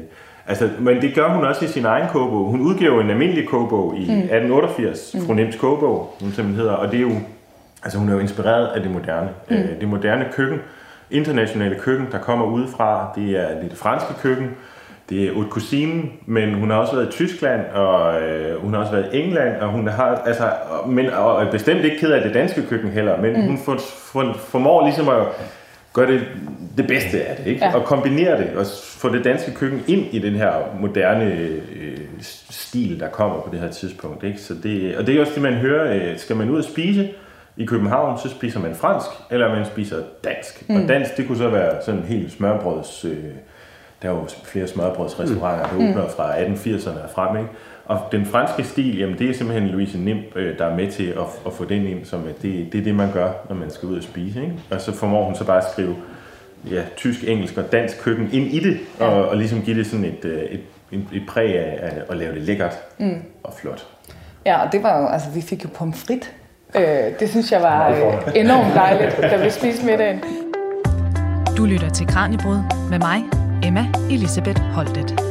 altså, men det gør hun også i sin egen kogebog. Hun udgiver en almindelig kogebog i mm. 1888, mm. fru Nems kogebog, hun simpelthen hedder, og det er jo, altså hun er jo inspireret af det moderne. Mm. Øh, det moderne køkken, internationale køkken, der kommer udefra, det er det franske køkken, det er haute cuisine, men hun har også været i Tyskland, og øh, hun har også været i England, og hun har, altså, men, og bestemt ikke ked af det danske køkken heller, men mm. hun for, for, formår ligesom at gør det det bedste af det, ikke? Ja. og kombinere det, og få det danske køkken ind i den her moderne øh, stil, der kommer på det her tidspunkt. Ikke? Så det, og det er også det, man hører, øh, skal man ud og spise i København, så spiser man fransk, eller man spiser dansk. Mm. Og dansk, det kunne så være sådan helt smørbrøds... Øh, der er jo flere smørbrødsrestauranter, der mm. åbner fra 1880'erne og frem, ikke? Og den franske stil, jamen det er simpelthen Louise Nim, øh, der er med til at, at få den ind, som at det, det er det, man gør, når man skal ud og spise. Ikke? Og så formår hun så bare at skrive ja, tysk, engelsk og dansk køkken ind i det, ja. og, og ligesom give det sådan et, øh, et, et, et præg af, at lave det lækkert mm. og flot. Ja, og det var jo, altså vi fik jo pomfrit. Øh, det synes jeg var øh, enormt dejligt, da vi spiste middagen. Du lytter til Kranjebrud med mig, Emma Elisabeth Holtet.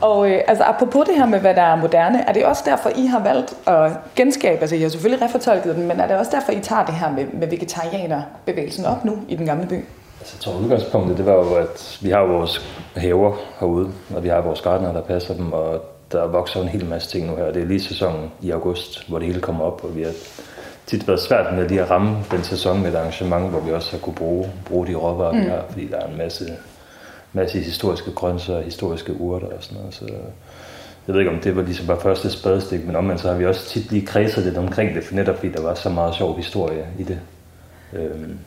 Og øh, altså, apropos det her med, hvad der er moderne, er det også derfor, I har valgt at genskabe, altså I har selvfølgelig refortolket den, men er det også derfor, I tager det her med, med vegetarianerbevægelsen op nu i den gamle by? Altså, jeg tror, udgangspunktet det var jo, at vi har vores haver herude, og vi har vores gardener, der passer dem, og der vokser en hel masse ting nu her. Det er lige sæsonen i august, hvor det hele kommer op, og vi har tit været svært med lige at ramme den sæson med et arrangement, hvor vi også har kunne bruge, bruge de råvarer, mm. vi har, fordi der er en masse masse historiske grøntsager, historiske urter og sådan noget. Så jeg ved ikke, om det var ligesom bare første spadestik, men omvendt så har vi også tit lige kredset lidt omkring det, for netop fordi der var så meget sjov historie i det. Øhm,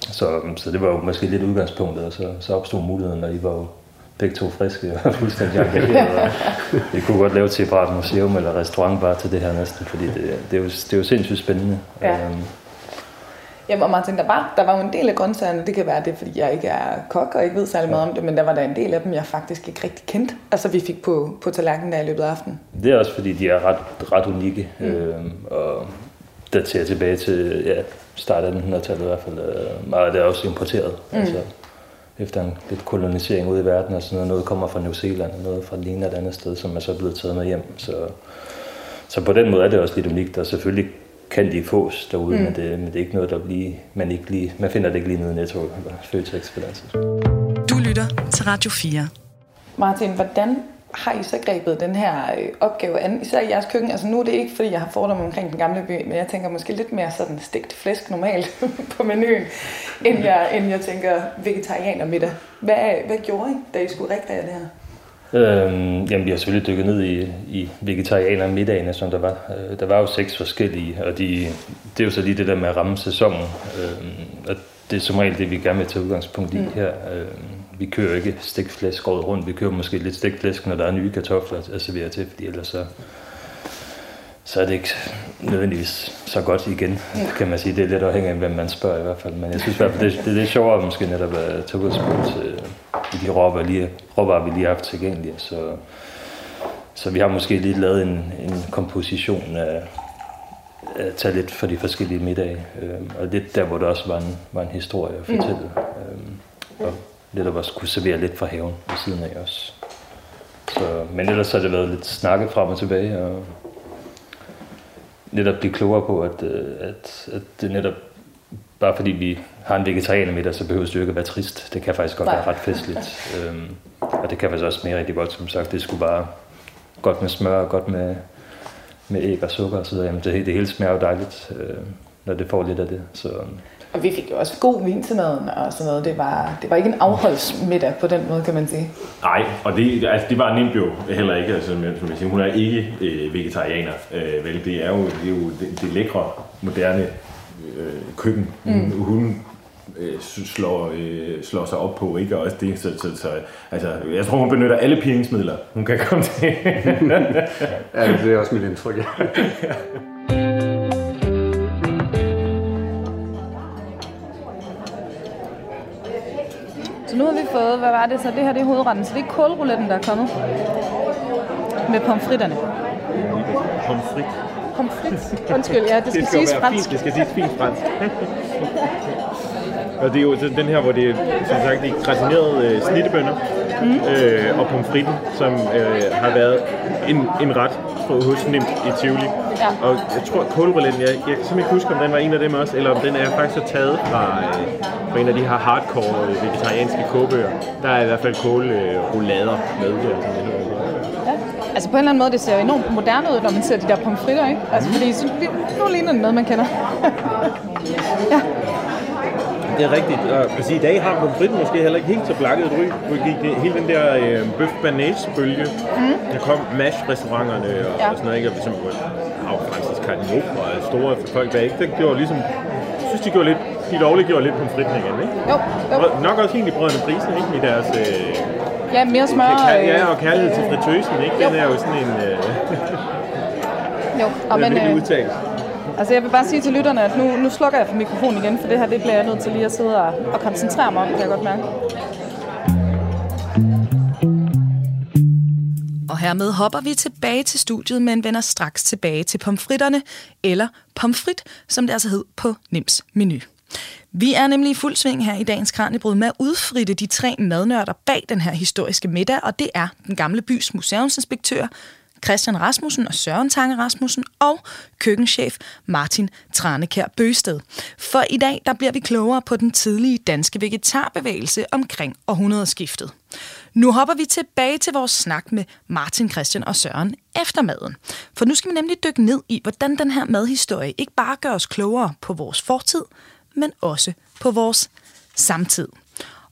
så, så det var jo måske lidt udgangspunktet, og så, så opstod muligheden, og I var jo begge to friske og [LAUGHS] fuldstændig engageret. Vi kunne godt lave til et museum eller restaurant bare til det her næsten, fordi det, det, er, jo, det er jo sindssygt spændende. Ja. Øhm, Jamen, og Martin, der var, der var jo en del af grøntsagerne, det kan være det, fordi jeg ikke er kok og ikke ved særlig meget om det, men der var der en del af dem, jeg faktisk ikke rigtig kendte, altså vi fik på, på tallerkenen der i løbet af aftenen. Det er også fordi, de er ret, ret unikke, mm. øh, og daterer tilbage til ja, start af 1900-tallet i hvert fald. Øh, meget af det er også importeret, mm. altså efter en lidt kolonisering ude i verden og sådan noget. Noget kommer fra New Zealand, og noget fra Lina et andet sted, som er så blevet taget med hjem. Så, så på den måde er det også lidt unikt, og selvfølgelig kan de fås derude, mm. men, det, men det er ikke noget, der bliver, man, ikke lige, man finder det ikke lige nede i Netto eller Føtex Du lytter til Radio 4. Martin, hvordan har I så grebet den her øh, opgave an, især i jeres køkken? Altså nu er det ikke, fordi jeg har fordomme omkring den gamle by, men jeg tænker måske lidt mere sådan stegt flæsk normalt [LAUGHS] på menuen, end jeg, end jeg tænker vegetarianer middag. Hvad, hvad gjorde I, da I skulle rekreere det her? Øhm, jamen, vi har selvfølgelig dykket ned i, i vegetarianer middagene, som der var. Øh, der var jo seks forskellige, og de, det er jo så lige det der med at ramme sæsonen. Øhm, og det er som regel det, vi gerne vil tage udgangspunkt i mm. her. Øhm, vi kører ikke stikflæsk året rundt. Vi kører måske lidt stikflæsk, når der er nye kartofler at servere til, fordi ellers så, så er det ikke nødvendigvis så godt igen, kan man sige. Det er lidt afhængigt af, hvem man spørger i hvert fald. Men jeg synes i hvert fald, det, det er lidt sjovere måske netop at tage udgangspunkt i de råvarer, lige, råvarer, vi lige har haft tilgængelige. Så, så vi har måske lige lavet en, en komposition af, at tage lidt for de forskellige middage. Øh, og lidt der, hvor der også var en, var en historie at fortælle. Mm. Øh, og netop også kunne servere lidt fra haven ved siden af os. Så, men ellers har det været lidt snakke frem og tilbage, og netop blive klogere på, at, øh, at, at det netop, bare fordi vi har en vegetarianer middag, så behøver det ikke at være trist. Det kan faktisk godt Nej. være ret festligt. øhm, og det kan faktisk også mere rigtig godt, som sagt. Det skulle bare godt med smør og godt med, med æg og sukker og så Jamen, det, det hele smager jo dejligt, øh, når det får lidt af det. Så, og vi fik jo også god vin til maden og sådan noget. Det var, det var ikke en afholdsmiddag på den måde, kan man sige. Nej, og det, altså, det var nemt jo heller ikke. Altså, som jeg siger, hun er ikke øh, vegetarianer. Øh, vel, det er jo det, er jo det, det lækre, moderne øh, køkken. Mm. Hun, hun øh, slår, øh, slår sig op på, ikke? Og også det, så, så, så altså, jeg tror, hun benytter alle piringsmidler, hun kan komme til. [LAUGHS] ja, det er også mit indtryk, ja. [LAUGHS] har vi fået, hvad var det så? Det her det er hovedretten, så det er kålrouletten, der er kommet. Med pomfritterne. Pomfrit. Pomfrit. Undskyld, ja, det skal, det skal siges fransk. Fint, det skal siges fint fransk. og det er jo den her, hvor det er, som sagt, de gratinerede øh, snittebønner mm. øh, og pomfritten, som øh, har været en, en ret hos Nemt i Tivoli. Ja. Og jeg tror, kålrouletten, jeg, jeg kan simpelthen ikke huske, om den var en af dem også, eller om den er faktisk taget fra, øh, fra en af de her hardcore øh, vegetarianske kogebøger. Der er i hvert fald kålroulader med. Det, altså, ja. Altså på en eller anden måde, det ser jo enormt moderne ud, når man ser de der pomfritter, ikke? Altså fordi så, nu ligner det noget, man kender. [LAUGHS] ja. Det er rigtigt. Og sige, i dag har pomfritten måske heller ikke helt så blakket et ry. Fordi det, hele den der øh, bøf bølle mm. der kom mash-restauranterne og, ja. og sådan noget, ikke? Og som af Francis Cardinal og store folk der ikke, det gjorde ligesom, jeg synes, de gjorde lidt, de lovlige gjorde lidt pomfritten igen, ikke? Jo, jo. Nok også egentlig brødende prisen, ikke? I deres... Øh, ja, mere smør. Kær, ja, og kærlighed til fritøsen, ikke? Den jo. er jo sådan en... Øh, jo, og [LAUGHS] men, øh. Altså jeg vil bare sige til lytterne, at nu, nu slukker jeg for mikrofonen igen, for det her det bliver jeg nødt til lige at sidde og, og koncentrere mig om, kan jeg godt mærke. Og hermed hopper vi tilbage til studiet, men vender straks tilbage til pomfritterne, eller pomfrit, som det altså hed på Nims menu. Vi er nemlig i fuld sving her i dagens Kranjebrud med at udfritte de tre madnørder bag den her historiske middag, og det er den gamle bys museumsinspektør, Christian Rasmussen og Søren Tange Rasmussen og køkkenchef Martin Tranekær Bøsted. For i dag der bliver vi klogere på den tidlige danske vegetarbevægelse omkring århundredeskiftet. Nu hopper vi tilbage til vores snak med Martin, Christian og Søren efter maden. For nu skal vi nemlig dykke ned i, hvordan den her madhistorie ikke bare gør os klogere på vores fortid, men også på vores samtid.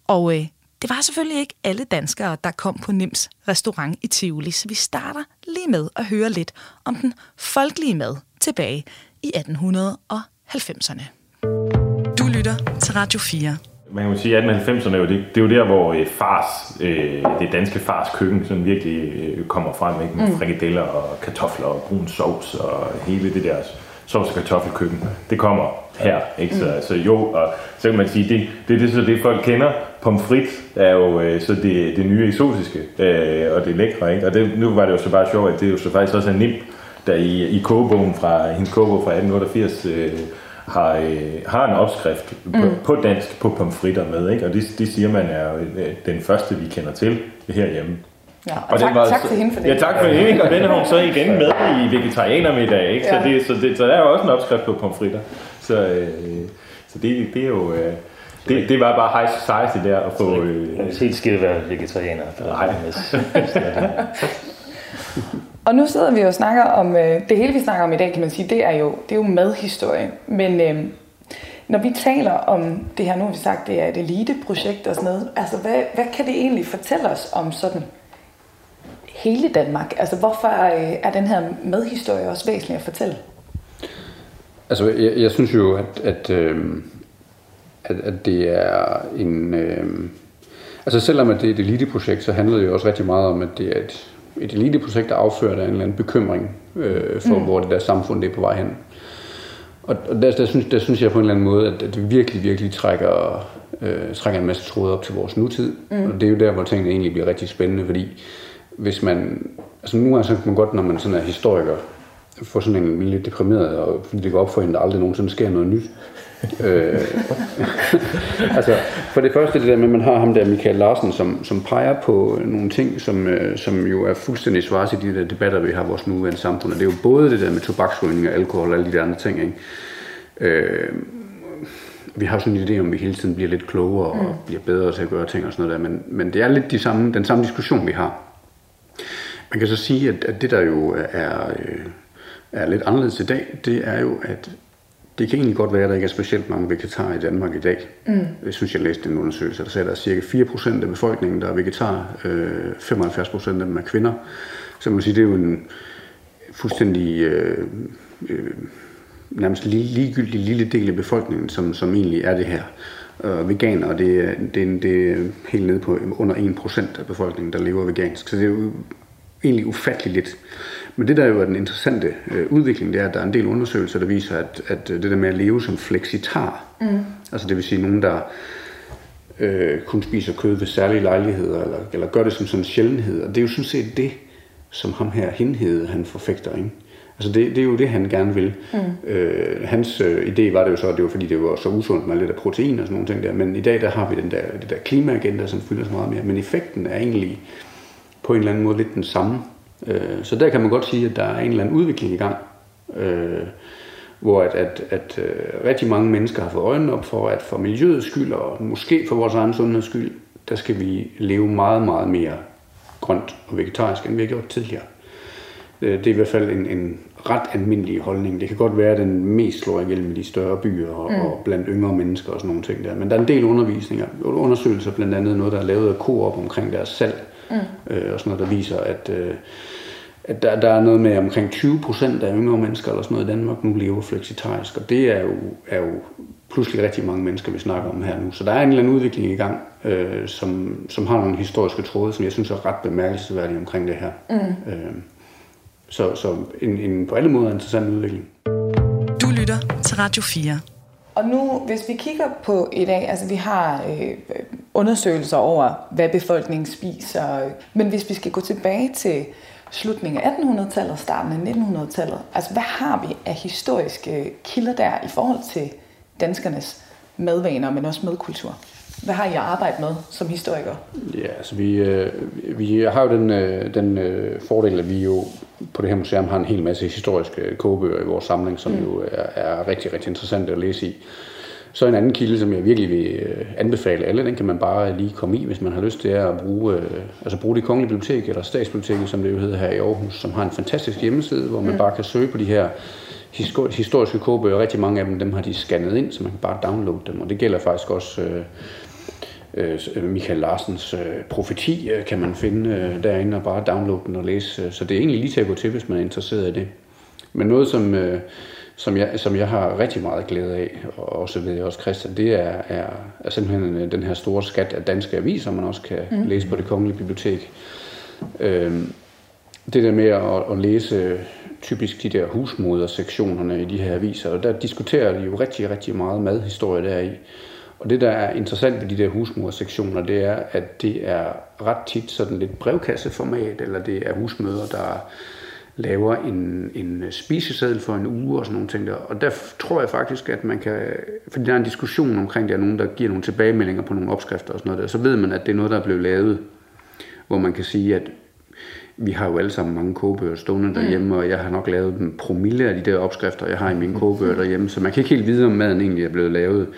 Og øh, det var selvfølgelig ikke alle danskere, der kom på Nims restaurant i Tivoli, så vi starter lige med at høre lidt om den folkelige mad tilbage i 1890'erne. Du lytter til Radio 4. Man kan jo sige, at 1890'erne, det, det er jo der, hvor øh, fars, øh, det danske fars køkken sådan virkelig øh, kommer frem ikke? med mm. frikadeller og kartofler og brun sovs og hele det der sovs- og kartoffelkøkken. Det kommer her. Ikke? Så, mm. så jo, og så kan man sige, det, det er det, så det folk kender. Pomfrit er jo øh, så det, det nye eksotiske, øh, og det lækre. Ikke? Og det, nu var det jo så bare sjovt, at det jo så faktisk også er nemt, der i, i kogebogen fra, hendes kogebog fra 1888, øh, har, øh, har en opskrift mm. på, på dansk på pomfritter med, ikke? og det, det siger man er øh, den første, vi kender til herhjemme. Ja, og, og tak, var, tak til hende for det. Ja, tak for det. Og den har hun så igen med i vegetarianermiddag, ikke? Ja. Så, det, så, det, så der er jo også en opskrift på pomfritter. Så, øh, så det, det er jo... Øh, det, det var bare high society der at få... Øh, jeg helt skidt være vegetarianer. Nej. [LAUGHS] og nu sidder vi og snakker om, øh, det hele vi snakker om i dag, kan man sige, det er jo, det er jo madhistorie. Men øh, når vi taler om det her, nu har vi sagt, det er et eliteprojekt og sådan noget, altså hvad, hvad kan det egentlig fortælle os om sådan hele Danmark? Altså hvorfor øh, er den her madhistorie også væsentlig at fortælle? Altså jeg, jeg synes jo, at, at, øh, at, at det er en... Øh, altså selvom at det er et eliteprojekt, så handler det jo også rigtig meget om, at det er et, et eliteprojekt, der affører af en eller anden bekymring øh, for, mm. hvor det der samfund det er på vej hen. Og, og der, der, synes, der synes jeg på en eller anden måde, at, at det virkelig, virkelig trækker, øh, trækker en masse tråde op til vores nutid. Mm. Og det er jo der, hvor tingene egentlig bliver rigtig spændende, fordi hvis man... Altså nu er så man godt, når man sådan er historiker, få sådan en lidt deprimeret, og fordi det går op for hende, der aldrig nogensinde sker noget nyt. øh, [LAUGHS] altså, for det første det der med, at man har ham der, Michael Larsen, som, som peger på nogle ting, som, øh, som jo er fuldstændig svars i de der debatter, vi har i vores nuværende samfund. Og det er jo både det der med tobaksrygning og alkohol og alle de der andre ting. Ikke? Øh, vi har sådan en idé om, at vi hele tiden bliver lidt klogere og mm. bliver bedre til at gøre ting og sådan noget der, men, men det er lidt de samme, den samme diskussion, vi har. Man kan så sige, at, at det der jo er, øh, er lidt anderledes i dag, det er jo, at det kan egentlig godt være, at der ikke er specielt mange vegetarer i Danmark i dag. Mm. Jeg synes, jeg læste en undersøgelse, der sagde, at der er cirka 4% af befolkningen, der er vegetar. Øh, 75% af dem er kvinder. Så man sige, det er jo en fuldstændig øh, øh, nærmest ligegyldig lille del af befolkningen, som, som egentlig er det her. Øh, veganer, det, det, det er helt nede på under 1% af befolkningen, der lever vegansk. Så det er jo egentlig ufatteligt lidt. Men det der jo er den interessante øh, udvikling, det er, at der er en del undersøgelser, der viser, at, at det der med at leve som flexitar, mm. altså det vil sige nogen, der øh, kun spiser kød ved særlige lejligheder, eller, eller gør det som sådan en sjældenhed, og det er jo sådan set det, som ham her henhed, han forfægter, ikke? Altså det, det er jo det, han gerne vil. Mm. Øh, hans øh, idé var det jo så, at det var fordi, det var så usundt med lidt af protein og sådan nogle ting der. Men i dag, der har vi den der, det der klimaagenda, som fylder så meget mere. Men effekten er egentlig på en eller anden måde lidt den samme. Øh, så der kan man godt sige, at der er en eller anden udvikling i gang. Øh, hvor at, at, at øh, rigtig mange mennesker har fået øjnene op for, at for miljøets skyld, og måske for vores egen sundheds skyld, der skal vi leve meget, meget mere grønt og vegetarisk, end vi har gjort tidligere. Øh, det er i hvert fald en, en ret almindelig holdning. Det kan godt være, at den mest slår igennem de større byer og, mm. og blandt yngre mennesker og sådan nogle ting der. Men der er en del undervisninger, undersøgelser, blandt andet noget, der er lavet af Coop omkring deres salg, mm. øh, og sådan noget, der viser, at, øh, at der, der er noget med omkring 20 procent af yngre mennesker eller sådan noget i Danmark nu lever fleksitarisk, og det er jo, er jo pludselig rigtig mange mennesker, vi snakker om her nu. Så der er en eller anden udvikling i gang, øh, som, som har nogle historiske tråde, som jeg synes er ret bemærkelsesværdige omkring det her. Mm. Øh, så, så en, en på alle måder interessant udvikling. Du lytter til Radio 4. Og nu, hvis vi kigger på i dag, altså vi har øh, undersøgelser over, hvad befolkningen spiser, men hvis vi skal gå tilbage til slutningen af 1800-tallet og starten af 1900-tallet, altså hvad har vi af historiske kilder der i forhold til danskernes madvaner, men også madkultur? Hvad har I at arbejde med som historiker? Ja, altså vi, øh, vi har jo den, øh, den øh, fordel, at vi jo på det her museum har en hel masse historiske kogebøger i vores samling, som mm. jo er, er rigtig, rigtig interessante at læse i. Så en anden kilde, som jeg virkelig vil øh, anbefale alle, den kan man bare lige komme i, hvis man har lyst til at bruge, øh, altså bruge det kongelige bibliotek, eller statsbiblioteket, som det jo hedder her i Aarhus, som har en fantastisk hjemmeside, hvor man mm. bare kan søge på de her historiske kogebøger. Rigtig mange af dem, dem har de scannet ind, så man kan bare downloade dem, og det gælder faktisk også øh, øh, Michael Larsens øh, profeti, øh, kan man finde øh, derinde og bare downloade den og læse. Så det er egentlig lige til at gå til, hvis man er interesseret i det. Men noget, som, øh, som, jeg, som jeg har rigtig meget glæde af, og også ved jeg også Christian, det er, er, er simpelthen øh, den her store skat af danske aviser, man også kan mm. læse på det kongelige bibliotek. Øh, det der med at, at læse typisk de der husmodersektionerne i de her aviser, og der diskuterer de jo rigtig, rigtig meget madhistorie deri. Og det, der er interessant ved de der husmorsektioner, det er, at det er ret tit sådan lidt brevkasseformat, eller det er husmøder, der laver en, en spiseseddel for en uge og sådan nogle ting der. Og der tror jeg faktisk, at man kan, fordi der er en diskussion omkring, der er nogen, der giver nogle tilbagemeldinger på nogle opskrifter og sådan noget der, så ved man, at det er noget, der er blevet lavet, hvor man kan sige, at vi har jo alle sammen mange kogebøger stående derhjemme, og jeg har nok lavet en promille af de der opskrifter, jeg har i mine kogebøger derhjemme, så man kan ikke helt vide, om maden egentlig er blevet lavet.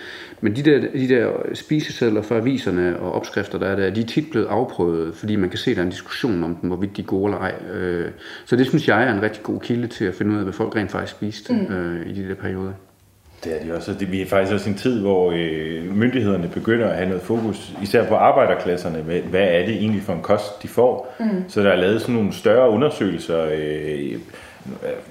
Men de der, de der spisesedler fra aviserne og opskrifter, der er der, de er tit blevet afprøvet, fordi man kan se, at der er en diskussion om dem, hvorvidt de er gode eller ej. Øh, Så det synes jeg er en rigtig god kilde til at finde ud af, hvad folk rent faktisk spiste mm. øh, i de der perioder. Det er de også. Det, vi er faktisk også en tid, hvor øh, myndighederne begynder at have noget fokus, især på arbejderklasserne, med, hvad er det egentlig for en kost, de får. Mm. Så der er lavet sådan nogle større undersøgelser. Øh,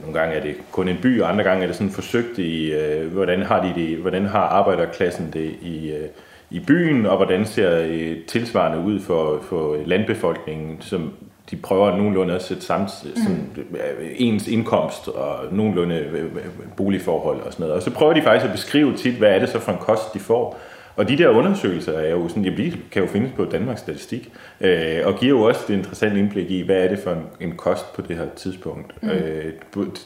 nogle gange er det kun en by, og andre gange er det sådan forsøgt i, øh, hvordan har de det, hvordan har arbejderklassen det i, øh, i byen, og hvordan ser øh, tilsvarende ud for, for landbefolkningen, som de prøver nogenlunde at sætte samt, sådan, øh, ens indkomst og nogenlunde øh, øh, boligforhold og sådan noget. Og så prøver de faktisk at beskrive tit, hvad er det så for en kost, de får. Og de der undersøgelser er jo sådan, ja, de kan jo findes på Danmarks Statistik, øh, og giver jo også et interessant indblik i, hvad er det for en, en kost på det her tidspunkt. Mm. Øh,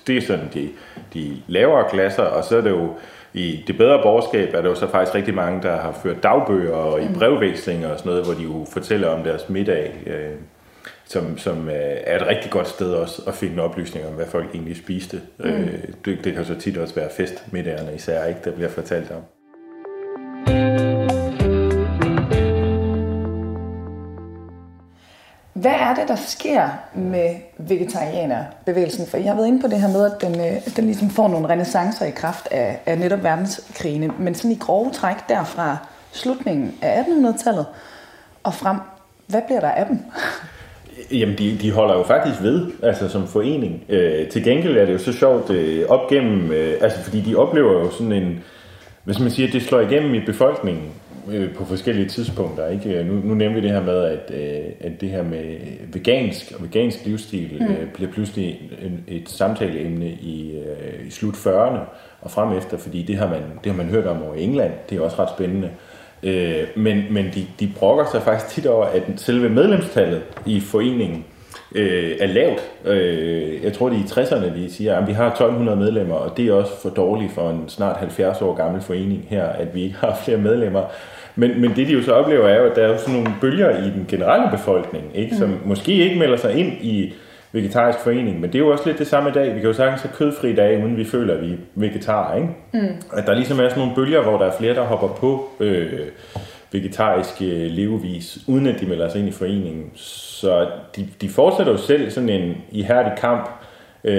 det er sådan de, de lavere klasser, og så er det jo i det bedre borgerskab er der jo så faktisk rigtig mange, der har ført dagbøger og i brevvekslinger og sådan noget, hvor de jo fortæller om deres middag. Øh, som, som øh, er et rigtig godt sted også at finde oplysninger om, hvad folk egentlig spiste. Mm. Øh, det, det kan så tit også være festmiddagerne især, ikke, der bliver fortalt om. Hvad er det, der sker med vegetarianerbevægelsen? For jeg har været inde på det her med, at den, øh, den ligesom får nogle renaissancer i kraft af, af netop verdenskrigene, men sådan i grove træk derfra slutningen af 1800-tallet og frem, hvad bliver der af dem? Jamen, de, de holder jo faktisk ved, altså som forening. Øh, til gengæld er det jo så sjovt øh, op gennem, øh, altså fordi de oplever jo sådan en, hvis man siger, det slår igennem i befolkningen øh, på forskellige tidspunkter. Ikke? Nu, nu nævnte vi det her med, at, øh, at det her med vegansk og vegansk livsstil mm. øh, bliver pludselig en, et samtaleemne i, øh, i slut 40'erne og frem efter, fordi det har, man, det har man hørt om over i England. Det er også ret spændende. Øh, men men de, de brokker sig faktisk tit over, at selve medlemstallet i foreningen øh, er lavt. Øh, jeg tror, det er i 60'erne, de siger, at vi har 1200 medlemmer, og det er også for dårligt for en snart 70 år gammel forening her, at vi ikke har [LAUGHS] flere medlemmer. Men, men det de jo så oplever er jo, at der er jo sådan nogle bølger i den generelle befolkning, ikke, som mm. måske ikke melder sig ind i vegetarisk forening, men det er jo også lidt det samme i dag. Vi kan jo sagtens have kødfri dage, uden vi føler, at vi er vegetarer, ikke? Mm. At der ligesom er sådan nogle bølger, hvor der er flere, der hopper på øh, vegetarisk øh, levevis, uden at de melder sig ind i foreningen. Så de, de fortsætter jo selv sådan en ihærdig kamp, øh,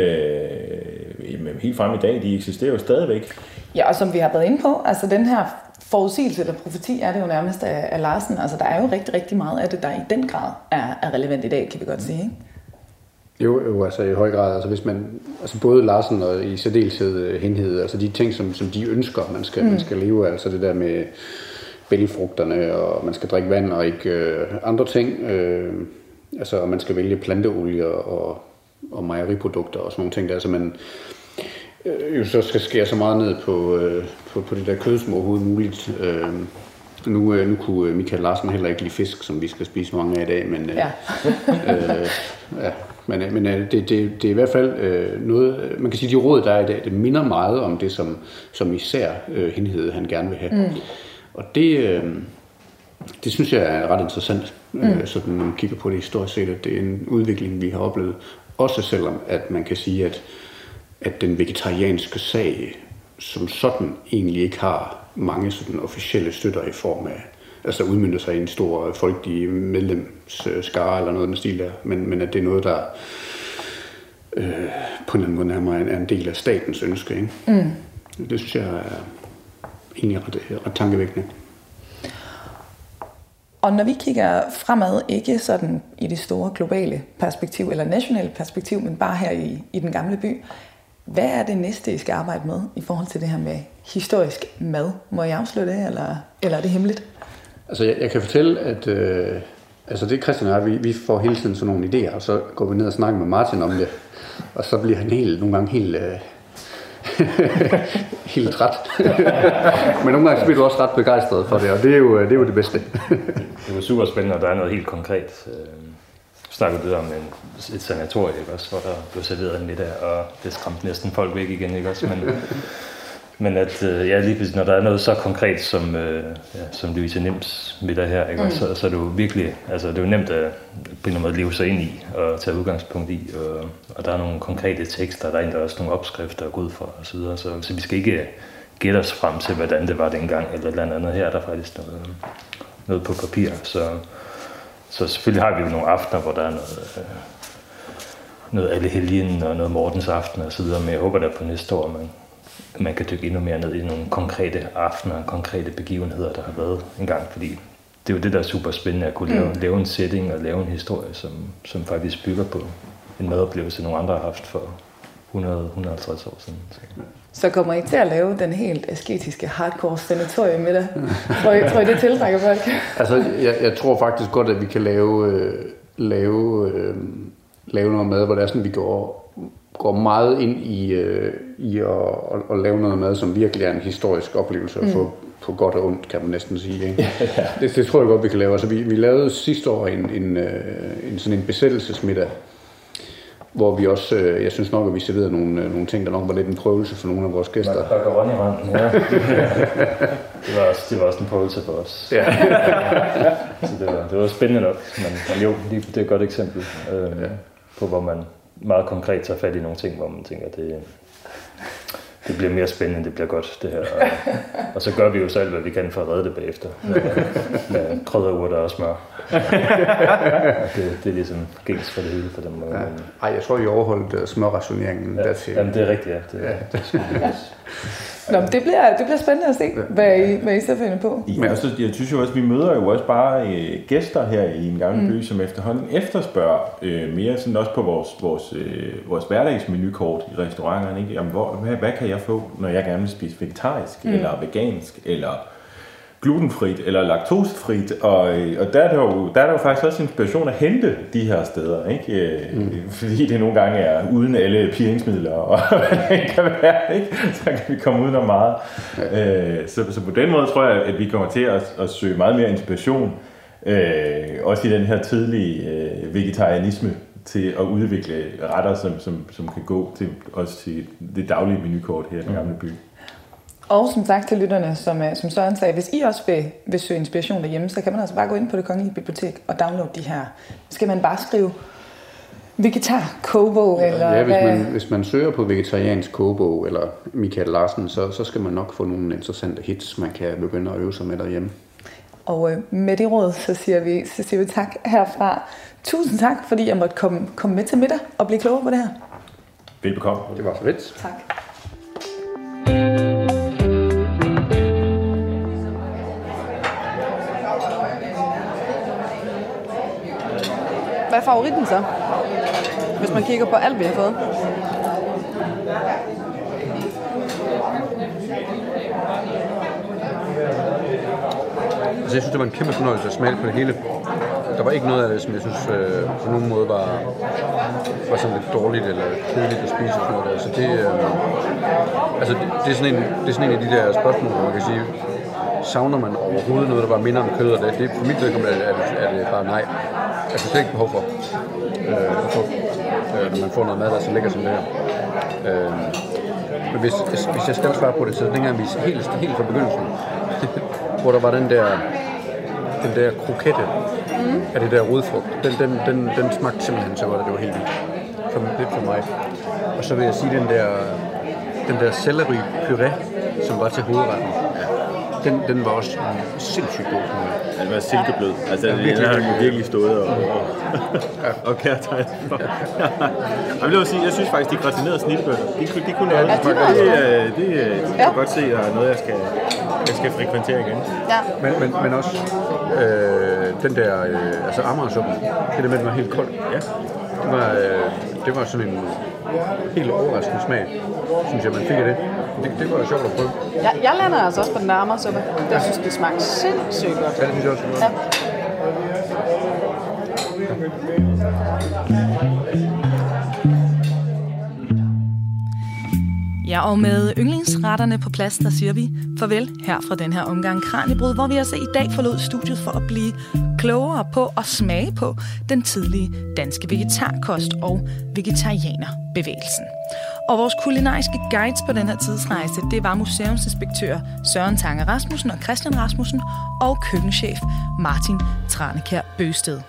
helt frem i dag, de eksisterer jo stadigvæk. Ja, og som vi har været inde på, altså den her forudsigelse eller profeti er det jo nærmest af, af Larsen. Altså der er jo rigtig, rigtig meget af det, der i den grad er, er relevant i dag, kan vi godt sige. Ikke? Jo, jo, altså i høj grad. Altså hvis man, altså både Larsen og i særdeleshed øh, henhed, altså de ting, som, som de ønsker, man skal, mm. man skal leve af, altså det der med bælgefrugterne, og man skal drikke vand og ikke øh, andre ting. Øh, altså, og man skal vælge planteolie og, og mejeriprodukter og sådan nogle ting der, så man øh, jo så skal skære så meget ned på, øh, på, på det der kød som overhovedet muligt. Øh, nu, øh, nu kunne Michael Larsen heller ikke lide fisk, som vi skal spise mange af i dag, men, øh, ja. øh, ja, men, øh, men øh, det, det, det er i hvert fald øh, noget, man kan sige, de råd, der er i dag, det minder meget om det, som, som især øh, han gerne vil have. Mm. Og det, øh, det synes jeg er ret interessant, mm. øh, sådan når man kigger på det historisk set, at det er en udvikling, vi har oplevet. Også selvom, at man kan sige, at, at den vegetarianske sag som sådan egentlig ikke har mange sådan officielle støtter i form af altså udmyndter sig i en stor folkelig medlemsskare eller noget af den stil der, men, men at det er noget, der øh, på en eller anden måde nærmere er en del af statens ønske. Ikke? Mm. Det synes jeg er egentlig ret, ret tankevækkende. Og når vi kigger fremad, ikke sådan i det store globale perspektiv eller nationale perspektiv, men bare her i, i den gamle by, hvad er det næste, I skal arbejde med i forhold til det her med historisk mad? Må jeg afsløre det, eller, eller er det hemmeligt? Altså, jeg, jeg kan fortælle, at øh, altså det Christian og jeg, vi, vi får hele tiden sådan nogle idéer, og så går vi ned og snakker med Martin om det. Og så bliver han helt, nogle gange helt, øh, [LAUGHS] helt træt. [LAUGHS] Men nogle gange bliver du også ret begejstret for det, og det er jo øh, det, er jo det bedste. [LAUGHS] det var super spændende, og der er noget helt konkret. Øh, snakkede lidt om en, et sanatorium, ikke også, hvor der blev serveret en middag, og det skræmte næsten folk væk igen, ikke også? Men, men at, øh, ja, lige når der er noget så konkret som, øh, ja, som Louise Nems middag her, ikke? Mm. Så, så er det jo virkelig, altså det er jo nemt at på en eller anden måde leve sig ind i og tage udgangspunkt i, og, og der er nogle konkrete tekster, der er egentlig også nogle opskrifter at gå ud for og så så, så vi skal ikke gætte os frem til, hvordan det var dengang, eller et eller andet her, er der faktisk noget, noget på papir, så, så selvfølgelig har vi jo nogle aftener, hvor der er noget, øh, noget alle helgen og noget Mortens aften og så videre, men jeg håber der på næste år, man, man kan dykke endnu mere ned i nogle konkrete aftener, konkrete begivenheder, der har været engang, fordi det er jo det, der er super spændende, at kunne lave, mm. lave en setting og lave en historie, som, som faktisk bygger på en madoplevelse, nogle andre har haft for 100-150 år siden. Så. Så kommer I til at lave den helt asketiske hardcore sanatorium med dig? tror, I, tror I, det tiltrækker folk? altså, jeg, jeg tror faktisk godt, at vi kan lave, øh, lave, øh, lave noget mad, hvor det er sådan, vi går, går meget ind i, øh, i at, at, at lave noget mad, som virkelig er en historisk oplevelse at få mm. på godt og ondt, kan man næsten sige. Ikke? ja, ja. Det, det tror jeg godt, vi kan lave. Altså, vi, vi lavede sidste år en, en, øh, en, sådan en besættelsesmiddag, hvor vi også, øh, jeg synes nok, at vi serverede nogle, øh, nogle ting, der nok var lidt en prøvelse for nogle af vores gæster. Macaroni ja. [LAUGHS] det, var også, det var også en prøvelse for os. Ja. [LAUGHS] så det var, det var spændende nok, men, men jo, det er et godt eksempel øh, ja. på, hvor man meget konkret tager fat i nogle ting, hvor man tænker, det, det bliver mere spændende, det bliver godt det her. Og, og så gør vi jo selv, hvad vi kan for at redde det bagefter. Med, med krydderurter og smør. det, det er ligesom gængs for det hele for dem. Ja. Ej, jeg tror, I overholdt uh, smørrationeringen. Ja. Jamen, det er rigtigt, ja. Det, ja. det, det Nå, men det bliver, det bliver spændende at se, hvad I, hvad I så finder på. Ja, altså, jeg synes jo også, vi møder jo også bare øh, gæster her i en gammel mm. by, som efterhånden efterspørger øh, mere sådan også på vores, vores, øh, vores hverdagsmenukort i restauranterne. Ikke? Jamen, hvor, hvad, hvad kan jeg få, når jeg gerne vil spise vegetarisk, mm. eller vegansk, eller glutenfrit eller laktosefrit, og, og der, er der, jo, der er der jo faktisk også inspiration at hente de her steder, ikke? Øh, mm. fordi det nogle gange er uden alle piringsmidler, og [LAUGHS] hvad det kan være, ikke? så kan vi komme ud af meget. Ja. Øh, så, så på den måde tror jeg, at vi kommer til at, at søge meget mere inspiration, øh, også i den her tidlige øh, vegetarianisme, til at udvikle retter, som, som, som kan gå til, også til det daglige menukort her i den mm. gamle by. Og som sagt til lytterne, som, øh, som Søren sagde, hvis I også vil, vil søge inspiration derhjemme, så kan man altså bare gå ind på det kongelige bibliotek og downloade de her. Så skal man bare skrive vegetar kobo eller Ja, hvis man, hvis man søger på vegetariansk kobo eller Michael Larsen, så, så skal man nok få nogle interessante hits, man kan begynde at øve sig med derhjemme. Og øh, med det råd, så siger, vi, så siger vi tak herfra. Tusind tak, fordi jeg måtte komme, komme med til middag og blive klogere på det her. Velbekomme. Det var så lidt. Tak. Er favoritten så? Hvis man kigger på alt, vi har fået. Altså, jeg synes, det var en kæmpe fornøjelse at smage på det hele. Der var ikke noget af det, som jeg synes øh, på nogen måde var, var sådan lidt dårligt eller kedeligt at spise. Og sådan noget der. Så det, øh, altså, det, det, er sådan en, det er sådan en af de der spørgsmål, hvor man kan sige, savner man overhovedet noget, der bare minder om kød, og det, det for mit vedkommende er, er, er det bare nej. Altså, det er ikke behov for, øh, for øh, når man får noget mad, der er så lækker som det her. Øh, men hvis, hvis jeg skal svare på det, så dengang vi helt, helt fra begyndelsen, [LAUGHS] hvor der var den der, den der krokette mm. af det der rodfrugt, den, den, den, den smagte simpelthen så godt, at det var helt vildt. For, lidt for mig. Og så vil jeg sige, den der, den der selleri puré, som var til hovedretten, den, den var også sindssygt god for mig. Den var silkeblød. Altså, ja, den har den virkelig stået og, og, og kærtegnet for. jeg vil sige, jeg synes faktisk, de gratinerede snitbøtter, de, de kunne noget. Ja, de det, det, det, det, det kan godt se, at er noget, jeg skal, jeg skal frekventere igen. Ja. Men, men, men også øh, den der, øh, altså Amagersuppen, det der med, at den var helt kold. Ja. Det var, øh, det var sådan en helt overraskende smag, synes jeg, man fik af det. Det, det var sjovt at prøve. Ja, jeg lander altså også på den der Amagersuppe. Det synes, det smager sindssygt godt. Ja, det synes jeg også. Ja. Ja, og med yndlingsretterne på plads, der siger vi farvel her fra den her omgang Kranjebrud, hvor vi altså i dag forlod studiet for at blive klogere på og smage på den tidlige danske vegetarkost og vegetarianerbevægelsen. Og vores kulinariske guides på den her tidsrejse, det var museumsinspektør Søren Tange Rasmussen og Christian Rasmussen og køkkenchef Martin Tranekær Bøsted.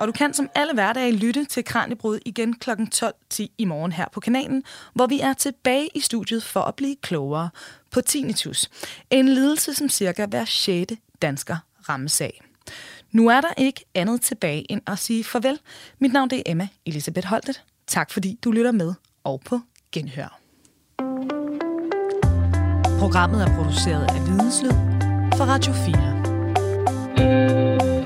Og du kan som alle hverdage lytte til Kranjebrud igen kl. 12.10 i morgen her på kanalen, hvor vi er tilbage i studiet for at blive klogere på tinnitus. En lidelse, som cirka hver 6. dansker rammes af. Nu er der ikke andet tilbage end at sige farvel. Mit navn er Emma Elisabeth Holtet. Tak fordi du lytter med og på genhør. Programmet er produceret af Videnslyd for Radio 4.